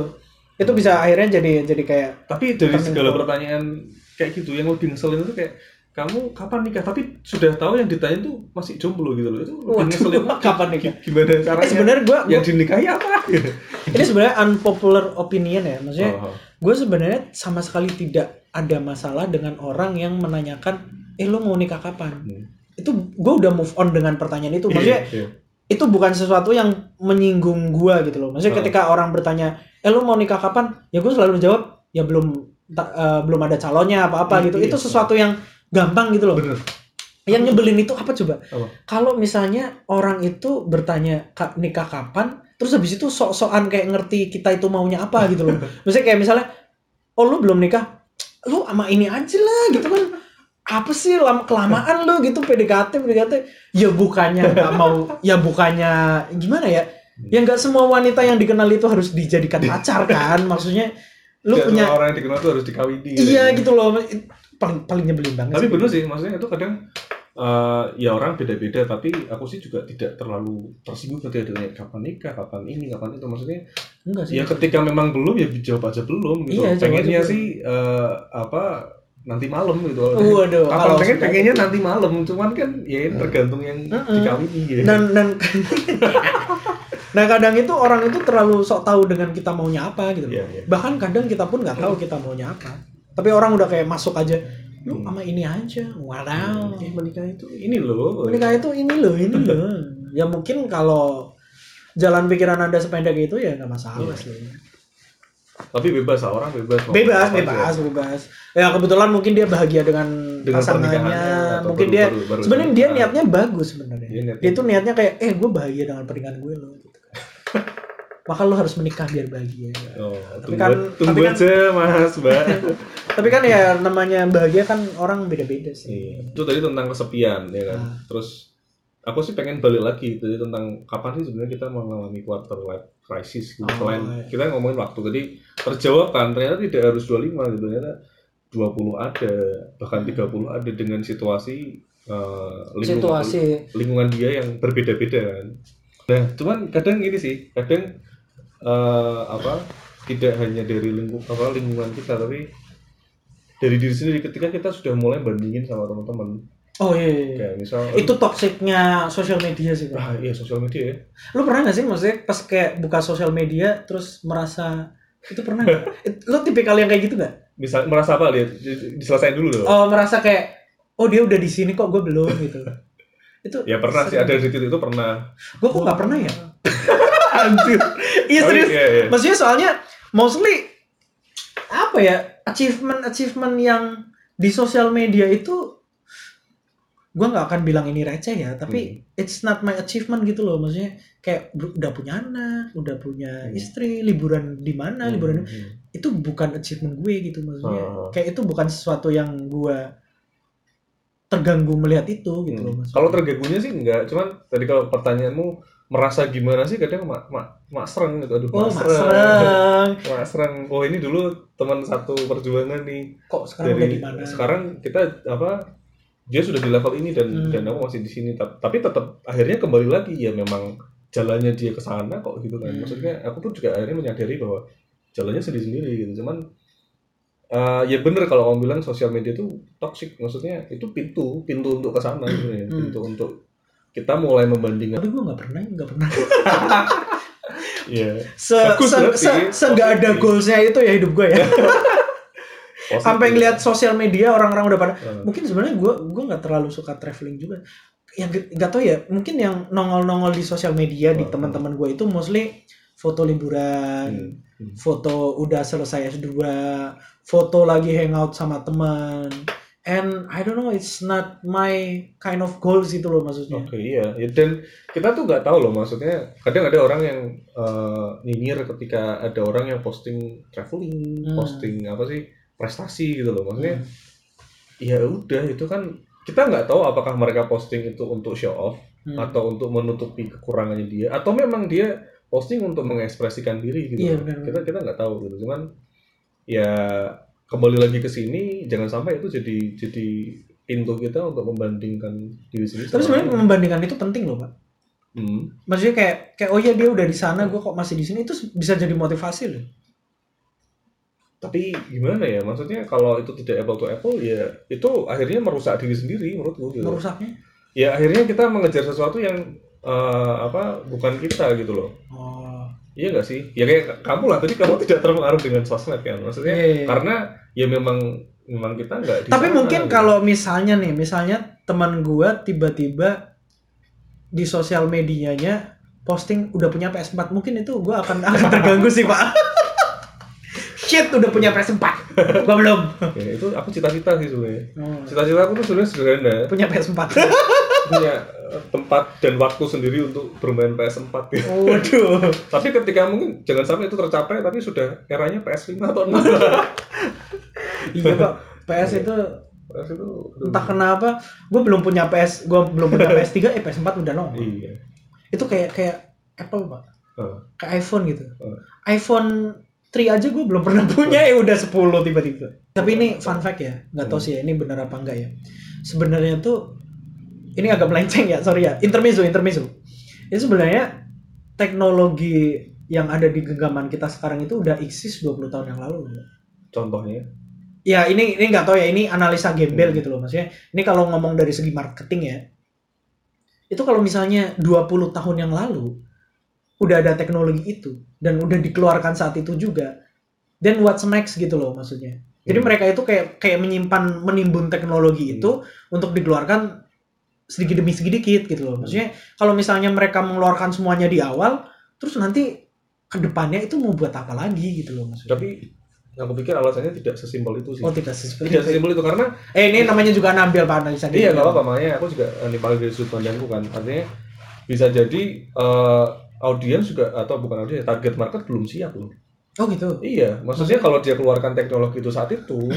Itu bisa akhirnya jadi jadi kayak Tapi dari segala pertanyaan kayak gitu yang lebih ngeselin itu kayak kamu kapan nikah tapi sudah tahu yang ditanya tuh masih jomblo gitu loh itu Waduh, kapan nikah? Gi- gimana caranya eh, sebenarnya gue yang dinikahi apa ini sebenarnya unpopular opinion ya maksudnya Oh, oh. gue sebenarnya sama sekali tidak ada masalah dengan orang yang menanyakan eh lo mau nikah kapan Hmm. itu gue udah move on dengan pertanyaan itu maksudnya Iya, iya. itu bukan sesuatu yang menyinggung gue gitu loh maksudnya Oh. ketika orang bertanya eh lo mau nikah kapan ya gue selalu jawab ya belum ta- eh, belum ada calonnya apa apa Iya, gitu iya. itu sesuatu yang gampang gitu loh. Bener. Yang nyebelin itu apa coba? Kalau misalnya orang itu bertanya "Ka- nikah kapan? Terus habis itu sok-sokan kayak ngerti kita itu maunya apa gitu loh. Maksudnya kayak misalnya oh lu belum nikah? Lu sama ini aja lah gitu kan. Apa sih lama kelamaan lu? gitu PDKT PDKT ya bukannya nggak mau ya bukannya gimana ya? Ya nggak semua wanita yang dikenal itu harus dijadikan pacar kan. Maksudnya lu Nggak punya orang yang dikenal tuh harus dikawini iya gitu loh paling paling nyebelin banget tapi sih. bener sih maksudnya itu kadang eh, ya orang beda-beda tapi aku sih juga tidak terlalu tersinggung ketika ditanya kapan nikah kapan ini kapan itu maksudnya enggak sih. Ya ketika memang belum ya jawab aja belum gitu. Iya, pengennya sih eh, apa nanti malam gitu. Waduh, kapan? Kalau pengen pengennya nanti malam cuman kan ya tergantung yang Mm-mm. dikawini ya. Dan dan nah kadang itu orang itu terlalu sok tahu dengan kita maunya apa gitu Iya, iya. bahkan kadang kita pun nggak tahu kita maunya apa tapi orang udah kayak masuk aja lu Hmm. sama ini aja. Wadaw Eh, menikah itu ini loh. Menikah itu ini loh ini loh. Ya mungkin kalau jalan pikiran anda sependek itu ya nggak masalah Iya. sih. Tapi bebas lah orang bebas bebas bebas aja. bebas. Ya kebetulan mungkin dia bahagia dengan, Dengan pasangannya. mungkin baru- dia sebenarnya dia niatnya bagus sebenarnya. Dia niatnya- dia tuh niatnya kayak eh gue bahagia dengan pernikahan gue loh gitu kan. maka lo harus menikah biar bahagia oh, Tapi tunggu, kan- tunggu tapi kan- aja mas mbak tapi kan ya namanya bahagia kan orang beda-beda sih Iya. itu tadi tentang kesepian ya kan Ah. terus aku sih pengen balik lagi tadi tentang kapan sih sebenarnya kita mengalami quarter life crisis gitu. Oh, selain iya. kita ngomongin waktu tadi terjawab kan ternyata tidak harus 25 gitu ternyata 20 ada bahkan 30 ada dengan situasi eh, lingkungan, situasi lingkungan dia yang berbeda-beda kan nah cuman kadang ini sih kadang eh, apa tidak hanya dari lingkung apa lingkungan kita tapi dari diri sendiri ketika kita sudah mulai bandingin sama teman-teman Oh iya, iya, iya. kayak misal Itu toksiknya sosial media sih, Pak. ah iya sosial media ya Lu pernah gak sih maksudnya pas kayak buka sosial media terus merasa itu pernah gak? Lu tipikal yang kayak gitu gak? misal merasa apa lihat di- diselesain dulu loh Oh merasa kayak oh dia udah di sini kok gue belum gitu. Itu ya pernah sih ada di titik itu pernah Gue kok gak pernah ya? anjir Iya Tapi, serius. iya, iya. Maksudnya soalnya mostly apa ya achievement achievement yang di sosial media itu gue nggak akan bilang ini receh ya tapi it's not my achievement gitu loh maksudnya kayak udah punya anak udah punya Hmm. istri liburan di mana liburan Hmm. itu bukan achievement gue gitu maksudnya Oh. kayak itu bukan sesuatu yang gue terganggu melihat itu gitu loh Hmm. maksudnya. Kalau terganggunya sih enggak, cuman tadi kalau pertanyaanmu merasa gimana sih kadang mak mak mak sereng gitu, aduh oh mak sereng. Reng. Mak sereng. Oh ini dulu teman satu perjuangan nih. kok sekarang udah Dari mana sekarang kita apa? Dia sudah di level ini dan Hmm. dan aku masih di sini. Ta- Tapi tetap akhirnya kembali lagi ya memang jalannya dia ke sana kok gitu kan. Hmm. Maksudnya aku pun juga akhirnya menyadari bahwa jalannya sendiri-sendiri gitu. Cuman eh, ya bener kalau kamu bilang sosial media itu toxic maksudnya itu pintu pintu untuk ke sana sebenarnya Hmm. pintu untuk kita mulai membandingkan. Tapi gue nggak pernah nggak pernah. Iya. se Bagus se, se, se nggak ada goalsnya itu ya hidup gue ya. Sampai ngeliat sosial media orang-orang udah pada Eh, mungkin sebenarnya gue gue nggak terlalu suka traveling juga. Yang nggak tahu ya mungkin yang nongol-nongol di sosial media di Hmm. teman-teman gue itu mostly foto liburan hmm, hmm. foto udah selesai S2 foto lagi hangout sama teman and I don't know it's not my kind of goals itu loh maksudnya Oke iya Ya, dan kita tuh nggak tahu loh maksudnya kadang ada orang yang eh, nyinyir ketika ada orang yang posting traveling Hmm. posting apa sih prestasi gitu loh maksudnya Hmm. ya udah itu kan kita nggak tahu apakah mereka posting itu untuk show off Hmm. atau untuk menutupi kekurangannya dia atau memang dia posting untuk mengekspresikan diri gitu Iya, benar, kita kita nggak tahu gitu cuman ya kembali lagi ke sini jangan sampai itu jadi jadi pintu kita untuk membandingkan diri sendiri tapi sebenarnya membandingkan itu penting loh pak. Hmm. maksudnya kayak kayak oh ya dia udah di sana gue kok masih di sini itu bisa jadi motivasi loh. Tapi gimana ya maksudnya kalau itu tidak apple to apple ya itu akhirnya merusak diri sendiri menurutku gitu. Merusaknya? Ya akhirnya kita mengejar sesuatu yang eh, apa bukan kita gitu loh. Oh Iya gak sih? Ya kayak kamu lah tadi kamu tidak terpengaruh dengan sosmed kan? Maksudnya Iya, iya. karena ya memang memang kita nggak tapi sana, mungkin gitu. kalau misalnya nih misalnya teman gua tiba-tiba di sosial medianya posting udah punya PS4 mungkin itu gua akan akan terganggu sih pak shit udah punya PS4 gua belum ya, itu aku cita-cita sih sebenarnya. Oh, Cita-cita aku tuh sebenarnya sederhana, punya PS4 punya tempat dan waktu sendiri untuk bermain PS4 gitu. waduh. Tapi ketika mungkin jangan sampai itu tercapai tapi sudah eranya PS5 atau 6. iya pak. PS itu PS itu entah kenapa gue belum punya PS gue belum punya PS3 eh PS4 udah nongol Iya. itu kayak kayak Apple pak. Oh. kayak iPhone gitu. Oh. iPhone 3 aja gue belum pernah punya ya udah 10 tiba-tiba. Tapi ini fun fact ya nggak tahu sih ya ini benar apa enggak ya. Sebenarnya tuh ini agak melenceng ya sorry ya intermezzo intermezzo itu sebenarnya teknologi yang ada di genggaman kita sekarang itu udah eksis 20 tahun yang lalu Contohnya. ya ini ini nggak tahu ya ini analisa gembel Hmm. gitu loh maksudnya ini kalau ngomong dari segi marketing ya itu kalau misalnya 20 tahun yang lalu udah ada teknologi itu dan udah dikeluarkan saat itu juga then what's next gitu loh maksudnya jadi Hmm. mereka itu kayak kayak menyimpan menimbun teknologi Hmm. itu untuk dikeluarkan sedikit demi sedikit gitu loh maksudnya kalau misalnya mereka mengeluarkan semuanya di awal terus nanti ke depannya itu mau buat apa lagi gitu loh maksudnya Tapi aku pikir alasannya tidak sesimpel itu sih. oh tidak seperti Tidak sesimpel itu karena Eh ini namanya juga nampil pak analisa Iya nggak apa-apa makanya aku juga ini paling dari sudut pandangku kan artinya bisa jadi eh, audiens juga atau bukan audiens target market belum siap loh. Oh gitu. Iya, maksudnya kalau dia keluarkan teknologi itu saat itu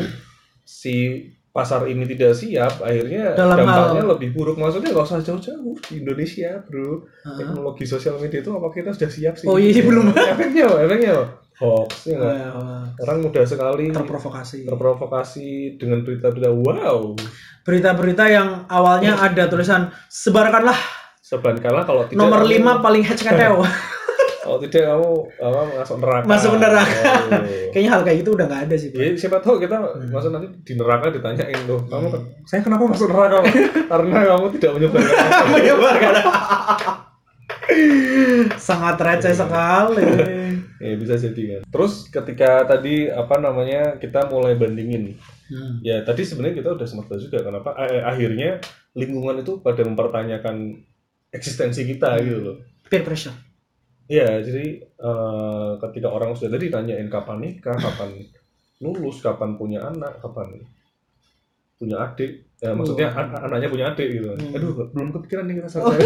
si pasar ini tidak siap, akhirnya Dalam dampaknya hal- lebih buruk. Maksudnya nggak usah jauh-jauh di Indonesia, bro. Ah. Teknologi sosial media itu apa kita sudah siap sih? Oh iya, Ya, belum. Efeknya, efeknya hoax ya nggak? Wah, Orang mudah sekali terprovokasi. terprovokasi dengan berita-berita wow. Berita-berita yang awalnya ada tulisan sebarkanlah Seban kalah kalau tidak nomor 5 paling HKTO. Oh tidak kamu apa masuk neraka. Masuk neraka. Oh. Kayaknya hal kayak gitu udah nggak ada sih. Pak. Ya, siapa tahu kita masuk nanti di neraka ditanyain loh, kamu kan- saya kenapa masuk neraka? Pak?" Karena kamu tidak menyebarkan. Menyebarkan. Sangat receh sekali. Ya bisa jadi kan. Terus ketika tadi apa namanya kita mulai bandingin, Hmm. ya tadi sebenarnya kita udah sempat juga kenapa eh, akhirnya lingkungan itu pada mempertanyakan eksistensi kita gitu loh. Peer pressure. Iya, jadi eh, ketika orang sudah tadi tanyain kapan nikah, kapan lulus, kapan punya anak, kapan punya adik, ya, maksudnya Wah. an- anaknya punya adik gitu. Hmm. Aduh, belum kepikiran nih rasa Oh.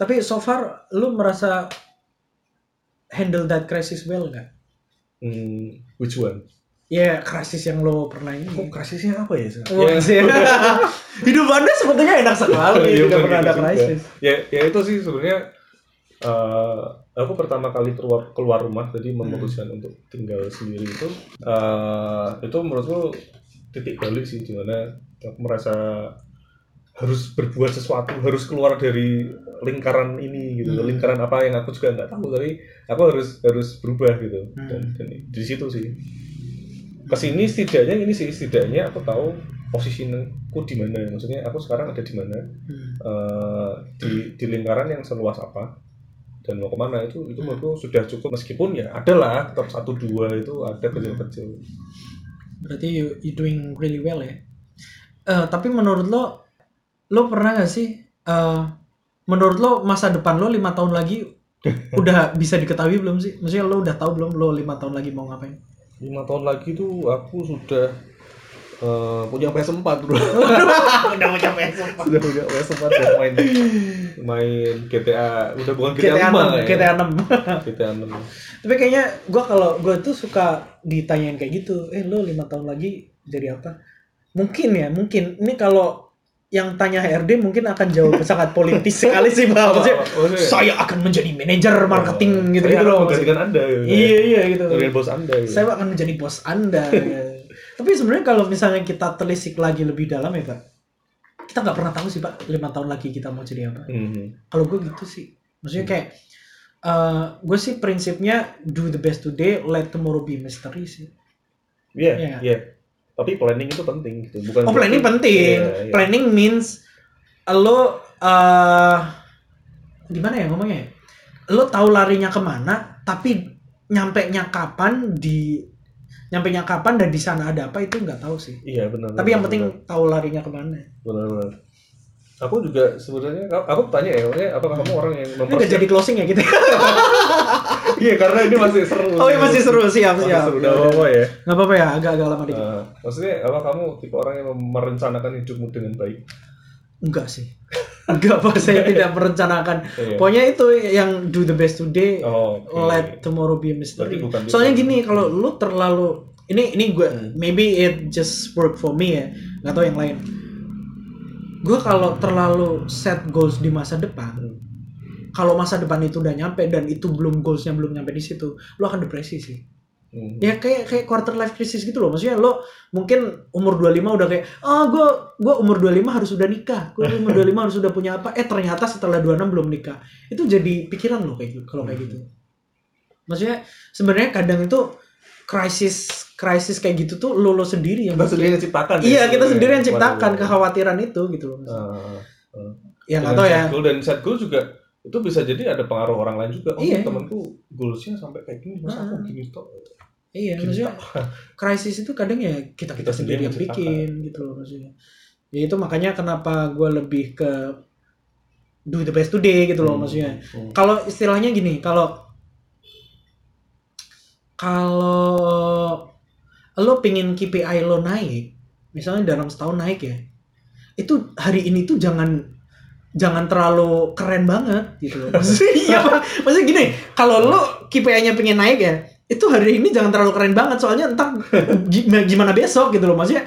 Tapi so far lu merasa handle that crisis well nggak? Hmm, which one? Ya krisis yang lo pernah ini. Kok krisisnya apa ya? Oh, ya, sih. Hidup anda sepertinya enak sekali, Iya, tidak bener pernah gitu ada juga. krisis. ya, ya itu sih sebenarnya eh, aku pertama kali keluar keluar rumah tadi memutuskan untuk tinggal sendiri itu eh, itu menurutku titik balik sih di mana aku merasa harus berbuat sesuatu harus keluar dari lingkaran ini gitu. Hmm. lingkaran apa yang aku juga nggak tahu tapi aku harus harus berubah gitu. Hmm. dan, dan di situ sih. Ke sini setidaknya ini sih setidaknya aku tahu posisiku di mana. Maksudnya aku sekarang ada di mana. Hmm. eh, di di lingkaran yang seluas apa dan mau ke mana itu itu Hmm. menurutku sudah cukup meskipun ya ada lah tetap satu dua itu ada kecil-kecil Berarti you, you doing really well ya. Eh, tapi menurut lo, lo pernah gak sih? eh, menurut lo masa depan lo lima tahun lagi udah bisa diketahui belum sih? Maksudnya lo udah tahu belum lo lima tahun lagi mau ngapain? lima tahun lagi tuh aku sudah eh, punya PS4 bro udah capek sumpah. sudah punya PS4 dan main main GTA udah bukan GTA, GTA 5 6, ya GTA 6. GTA 6 Tapi kayaknya gue kalau gue tuh suka ditanyain kayak gitu, eh lo lima tahun lagi jadi apa? Mungkin ya, mungkin. Ini kalau yang tanya HRD mungkin akan jawab sangat politis sekali sih bang. Maksudnya, saya akan menjadi manajer marketing gitu gitu loh. menggantikan anda gitu. Iya iya gitu. Menggantikan bos anda gitu. Saya akan menjadi bos anda. ya. Tapi sebenarnya kalau misalnya kita telisik lagi lebih dalam ya pak, kita nggak pernah tahu sih pak lima tahun lagi kita mau jadi apa. Mhm. Kalau gue gitu sih, maksudnya kayak eh gue sih prinsipnya do the best today, let tomorrow be mystery sih. Iya, Iya. iya. Tapi planning itu penting gitu, bukan Oh planning penting. Iya, iya. Planning means lo eh gimana ya ngomongnya? ya? Lo tahu larinya ke mana, tapi nyampe nya kapan di nyampe nya kapan dan di sana ada apa itu nggak tahu sih. Iya, benar. Tapi yang benar, penting tahu larinya ke mana. benar benar. Aku juga sebenarnya aku tanya ya, maksudnya apakah kamu orang yang Ini udah mempersiapkan jadi closing ya gitu. Iya, karena ini masih seru. oh iya masih seru siap Masih siap. seru, nggak apa-apa ya. Nggak apa-apa ya agak-agak lama dikit. Eh, maksudnya apa kamu tipe orang yang merencanakan hidupmu dengan baik? Enggak sih. Enggak pak, saya tidak merencanakan. Iya. Pokoknya itu yang do the best today, Oh, oke. let tomorrow be a mystery. Bukan Soalnya gini, kalau lu terlalu ini ini gue Hmm. maybe it just work for me ya, nggak tahu yang lain. Gue kalau terlalu set goals di masa depan, Hmm. kalau masa depan itu udah nyampe dan itu belum goalsnya belum nyampe di situ, lu akan depresi sih. Hmm. Ya kayak kayak quarter life crisis gitu loh. Maksudnya lo mungkin umur 25 udah kayak ah gue gue umur 25 harus udah nikah. Gue umur 25 harus udah punya apa? Eh ternyata setelah 26 belum nikah. Itu jadi pikiran lo kayak gitu kalau kayak gitu. Maksudnya sebenarnya kadang itu krisis krisis kayak gitu tuh lo lo sendiri yang Kita sendiri yang ciptakan. ya, Iya, kita sebenarnya. sendiri yang ciptakan Waduh. kekhawatiran itu gitu loh. Ah, ah. ya tahu ya. goal dan set goal juga itu bisa jadi ada pengaruh orang lain juga. Oh, Iya. temanku goalsnya sampai kayak gini, masa aku gini tok. Iya, Gini maksudnya krisis itu kadang ya kita kita Kita sendiri yang bikin gitu loh maksudnya. Ya itu makanya kenapa gue lebih ke do the best today gitu loh Hmm, maksudnya. hmm. Kalau istilahnya gini, kalau kalau lo pingin KPI lo naik, misalnya dalam setahun naik ya, itu hari ini tuh jangan jangan terlalu keren banget gitu loh. Maksudnya, iya, maksudnya gini, kalau lo KPI-nya pengen naik ya, itu hari ini jangan terlalu keren banget soalnya entar gimana, besok gitu loh. Maksudnya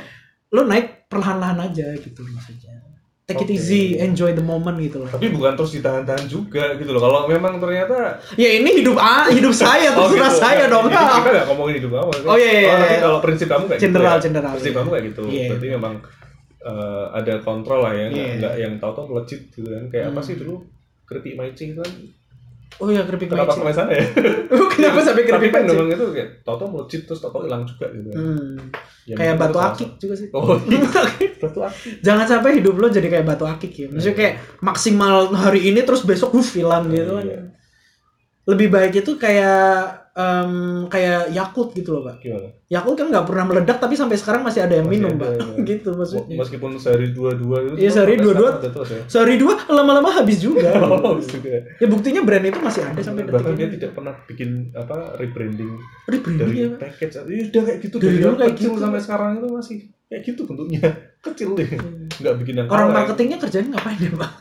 lo naik perlahan-lahan aja gitu maksudnya. Take it Oke. easy, enjoy the moment gitu loh. Tapi bukan terus ditahan-tahan juga gitu loh. Kalau memang ternyata Ya ini hidup ah, hidup saya, Oh, terserah gitu. saya dong. Kita nggak ngomongin hidup kamu. Oh, iya, iya, Oh, tapi iya. kalau prinsip kamu kayak General, gitu ya. general, Prinsip kamu kayak gitu. Iya. Berarti memang eh, ada kontrol lah ya, nggak nggak yang tahu-tahu melejit gitu kan. Kayak apa Hmm. sih dulu keripik maicing itu kan Oh ya keripik Kenapa magic. sampai sana ya? Kenapa sampai Tapi keripik kan magic? memang itu kayak tau-tau melejit terus tau-tau hilang juga gitu. Hmm. Ya, kayak batu akik juga sih. Oh, iya. batu akik. Jangan sampai hidup lo jadi kayak batu akik ya. Maksudnya kayak maksimal hari ini terus besok wuh hilang gitu kan. Iya. Lebih baik itu kayak em, kayak Yakult gitu loh, Pak. Gimana? Yakult kan nggak pernah meledak tapi sampai sekarang masih ada yang Masih minum, ada, Pak. ya. gitu maksudnya. Meskipun sehari dua-dua itu Iya, sehari ada terus ya. Sehari dua lama-lama habis juga. Oh, juga. ya buktinya brand itu masih ada sampai detik Bahkan dia tidak pernah bikin apa rebranding Rebranding dari ya, Pak. package. Iya, udah kayak gitu Dari dari, dulu kayak kecil gitu. sampai sekarang itu masih kayak gitu bentuknya. Kecil deh. Nggak bikin yang Orang marketingnya kerjanya ngapain ya, Pak?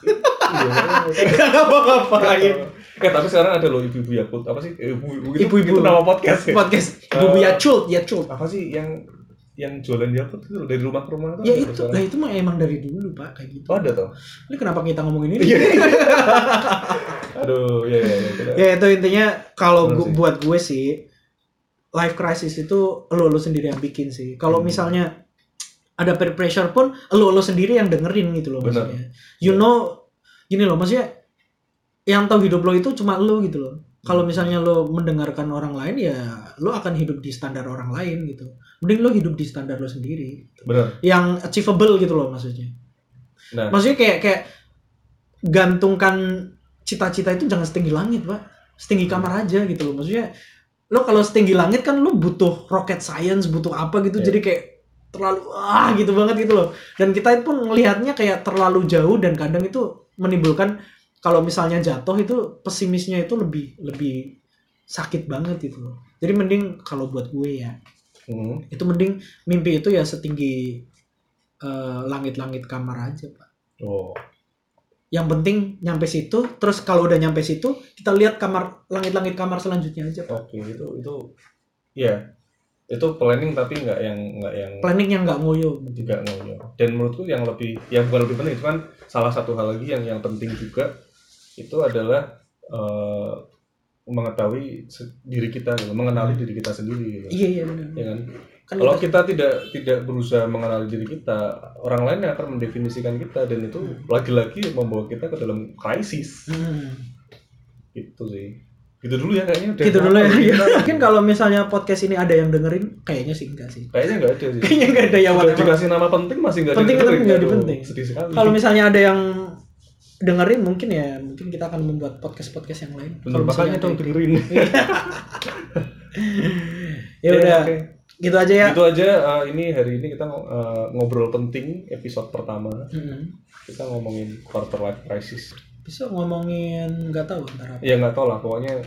Iya. Gak ngapa-ngapain. Eh tapi sekarang ada loh ibu-ibu Yakult apa sih? Eh, Ibu-ibu itu, Ibu-ibu. itu nama podcast ya. Podcast Bubu Yakult, Yakult. Apa sih yang yang jualan Yakult itu dari rumah ke rumah Ya itu, lah itu mah emang dari dulu, Pak, kayak gitu. Oh, ada toh? Ini kenapa kita ngomongin ini? Iya. Aduh, ya ya. ya. Ya itu intinya kalau gua- sih. buat gue sih life crisis itu lo lo sendiri yang bikin sih kalau Hmm. misalnya ada peer pressure pun lo lo sendiri yang dengerin gitu loh Bener. maksudnya you know gini loh maksudnya yang tahu hidup lo itu cuma lo gitu loh. Kalau misalnya lo mendengarkan orang lain ya lo akan hidup di standar orang lain gitu. Mending lo hidup di standar lo sendiri Bener. yang achievable gitu loh maksudnya. Nah, maksudnya kayak kayak gantungkan cita-cita itu jangan setinggi langit pak. Setinggi kamar aja gitu loh. Maksudnya lo kalau setinggi langit kan lo butuh rocket science butuh apa gitu. Iya. jadi kayak terlalu ah gitu banget gitu loh. Dan kita pun melihatnya kayak terlalu jauh dan kadang itu menimbulkan kalau misalnya jatuh itu pesimisnya itu lebih lebih sakit banget gitu loh jadi mending kalau buat gue ya hmm. itu mending mimpi itu ya setinggi eh, langit-langit kamar aja pak oh, yang penting nyampe situ terus kalau udah nyampe situ kita lihat kamar langit-langit kamar selanjutnya aja Pak. oke itu itu ya itu planning tapi nggak yang nggak yang planning yang nggak ngoyo. Juga ngoyo. Dan menurutku yang lebih yang bukan lebih penting itu kan salah satu hal lagi yang yang penting juga itu adalah eh, mengetahui diri kita gitu, mengenali diri kita sendiri gitu. iya iya benar. Ya kan? Kan kalau kita- kita tidak tidak berusaha mengenali diri kita orang lain yang akan mendefinisikan kita dan itu lagi-lagi membawa kita ke dalam krisis. Hmm. gitu sih gitu dulu ya kayaknya udah gitu dulu ya Iya. kita. mungkin kalau misalnya podcast ini ada yang dengerin kayaknya sih enggak sih kayaknya nggak ada sih kayaknya enggak ada yang Udah whatever. dikasih nama penting masih nggak Penting didengerin. tapi nggak Aduh, dipenting. sedih sekali kalau misalnya ada yang dengerin mungkin ya mungkin kita akan membuat podcast podcast yang lain Bener, kalau makanya misalnya dong ada- dengerin ya udah oke. gitu aja ya Gitu aja uh, ini hari ini kita uh, ngobrol penting episode pertama. Hmm. Kita ngomongin quarter life crisis. Bisa ngomongin nggak tahu ntar apa Ya nggak tau lah pokoknya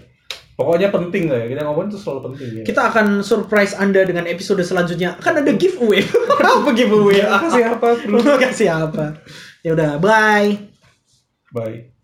pokoknya penting lah ya. Kita ngomongin itu selalu penting ya. Kita akan surprise Anda dengan episode selanjutnya. Kan ada giveaway. apa giveaway? Kasih apa? Kasih apa? Ya udah, bye. Bye.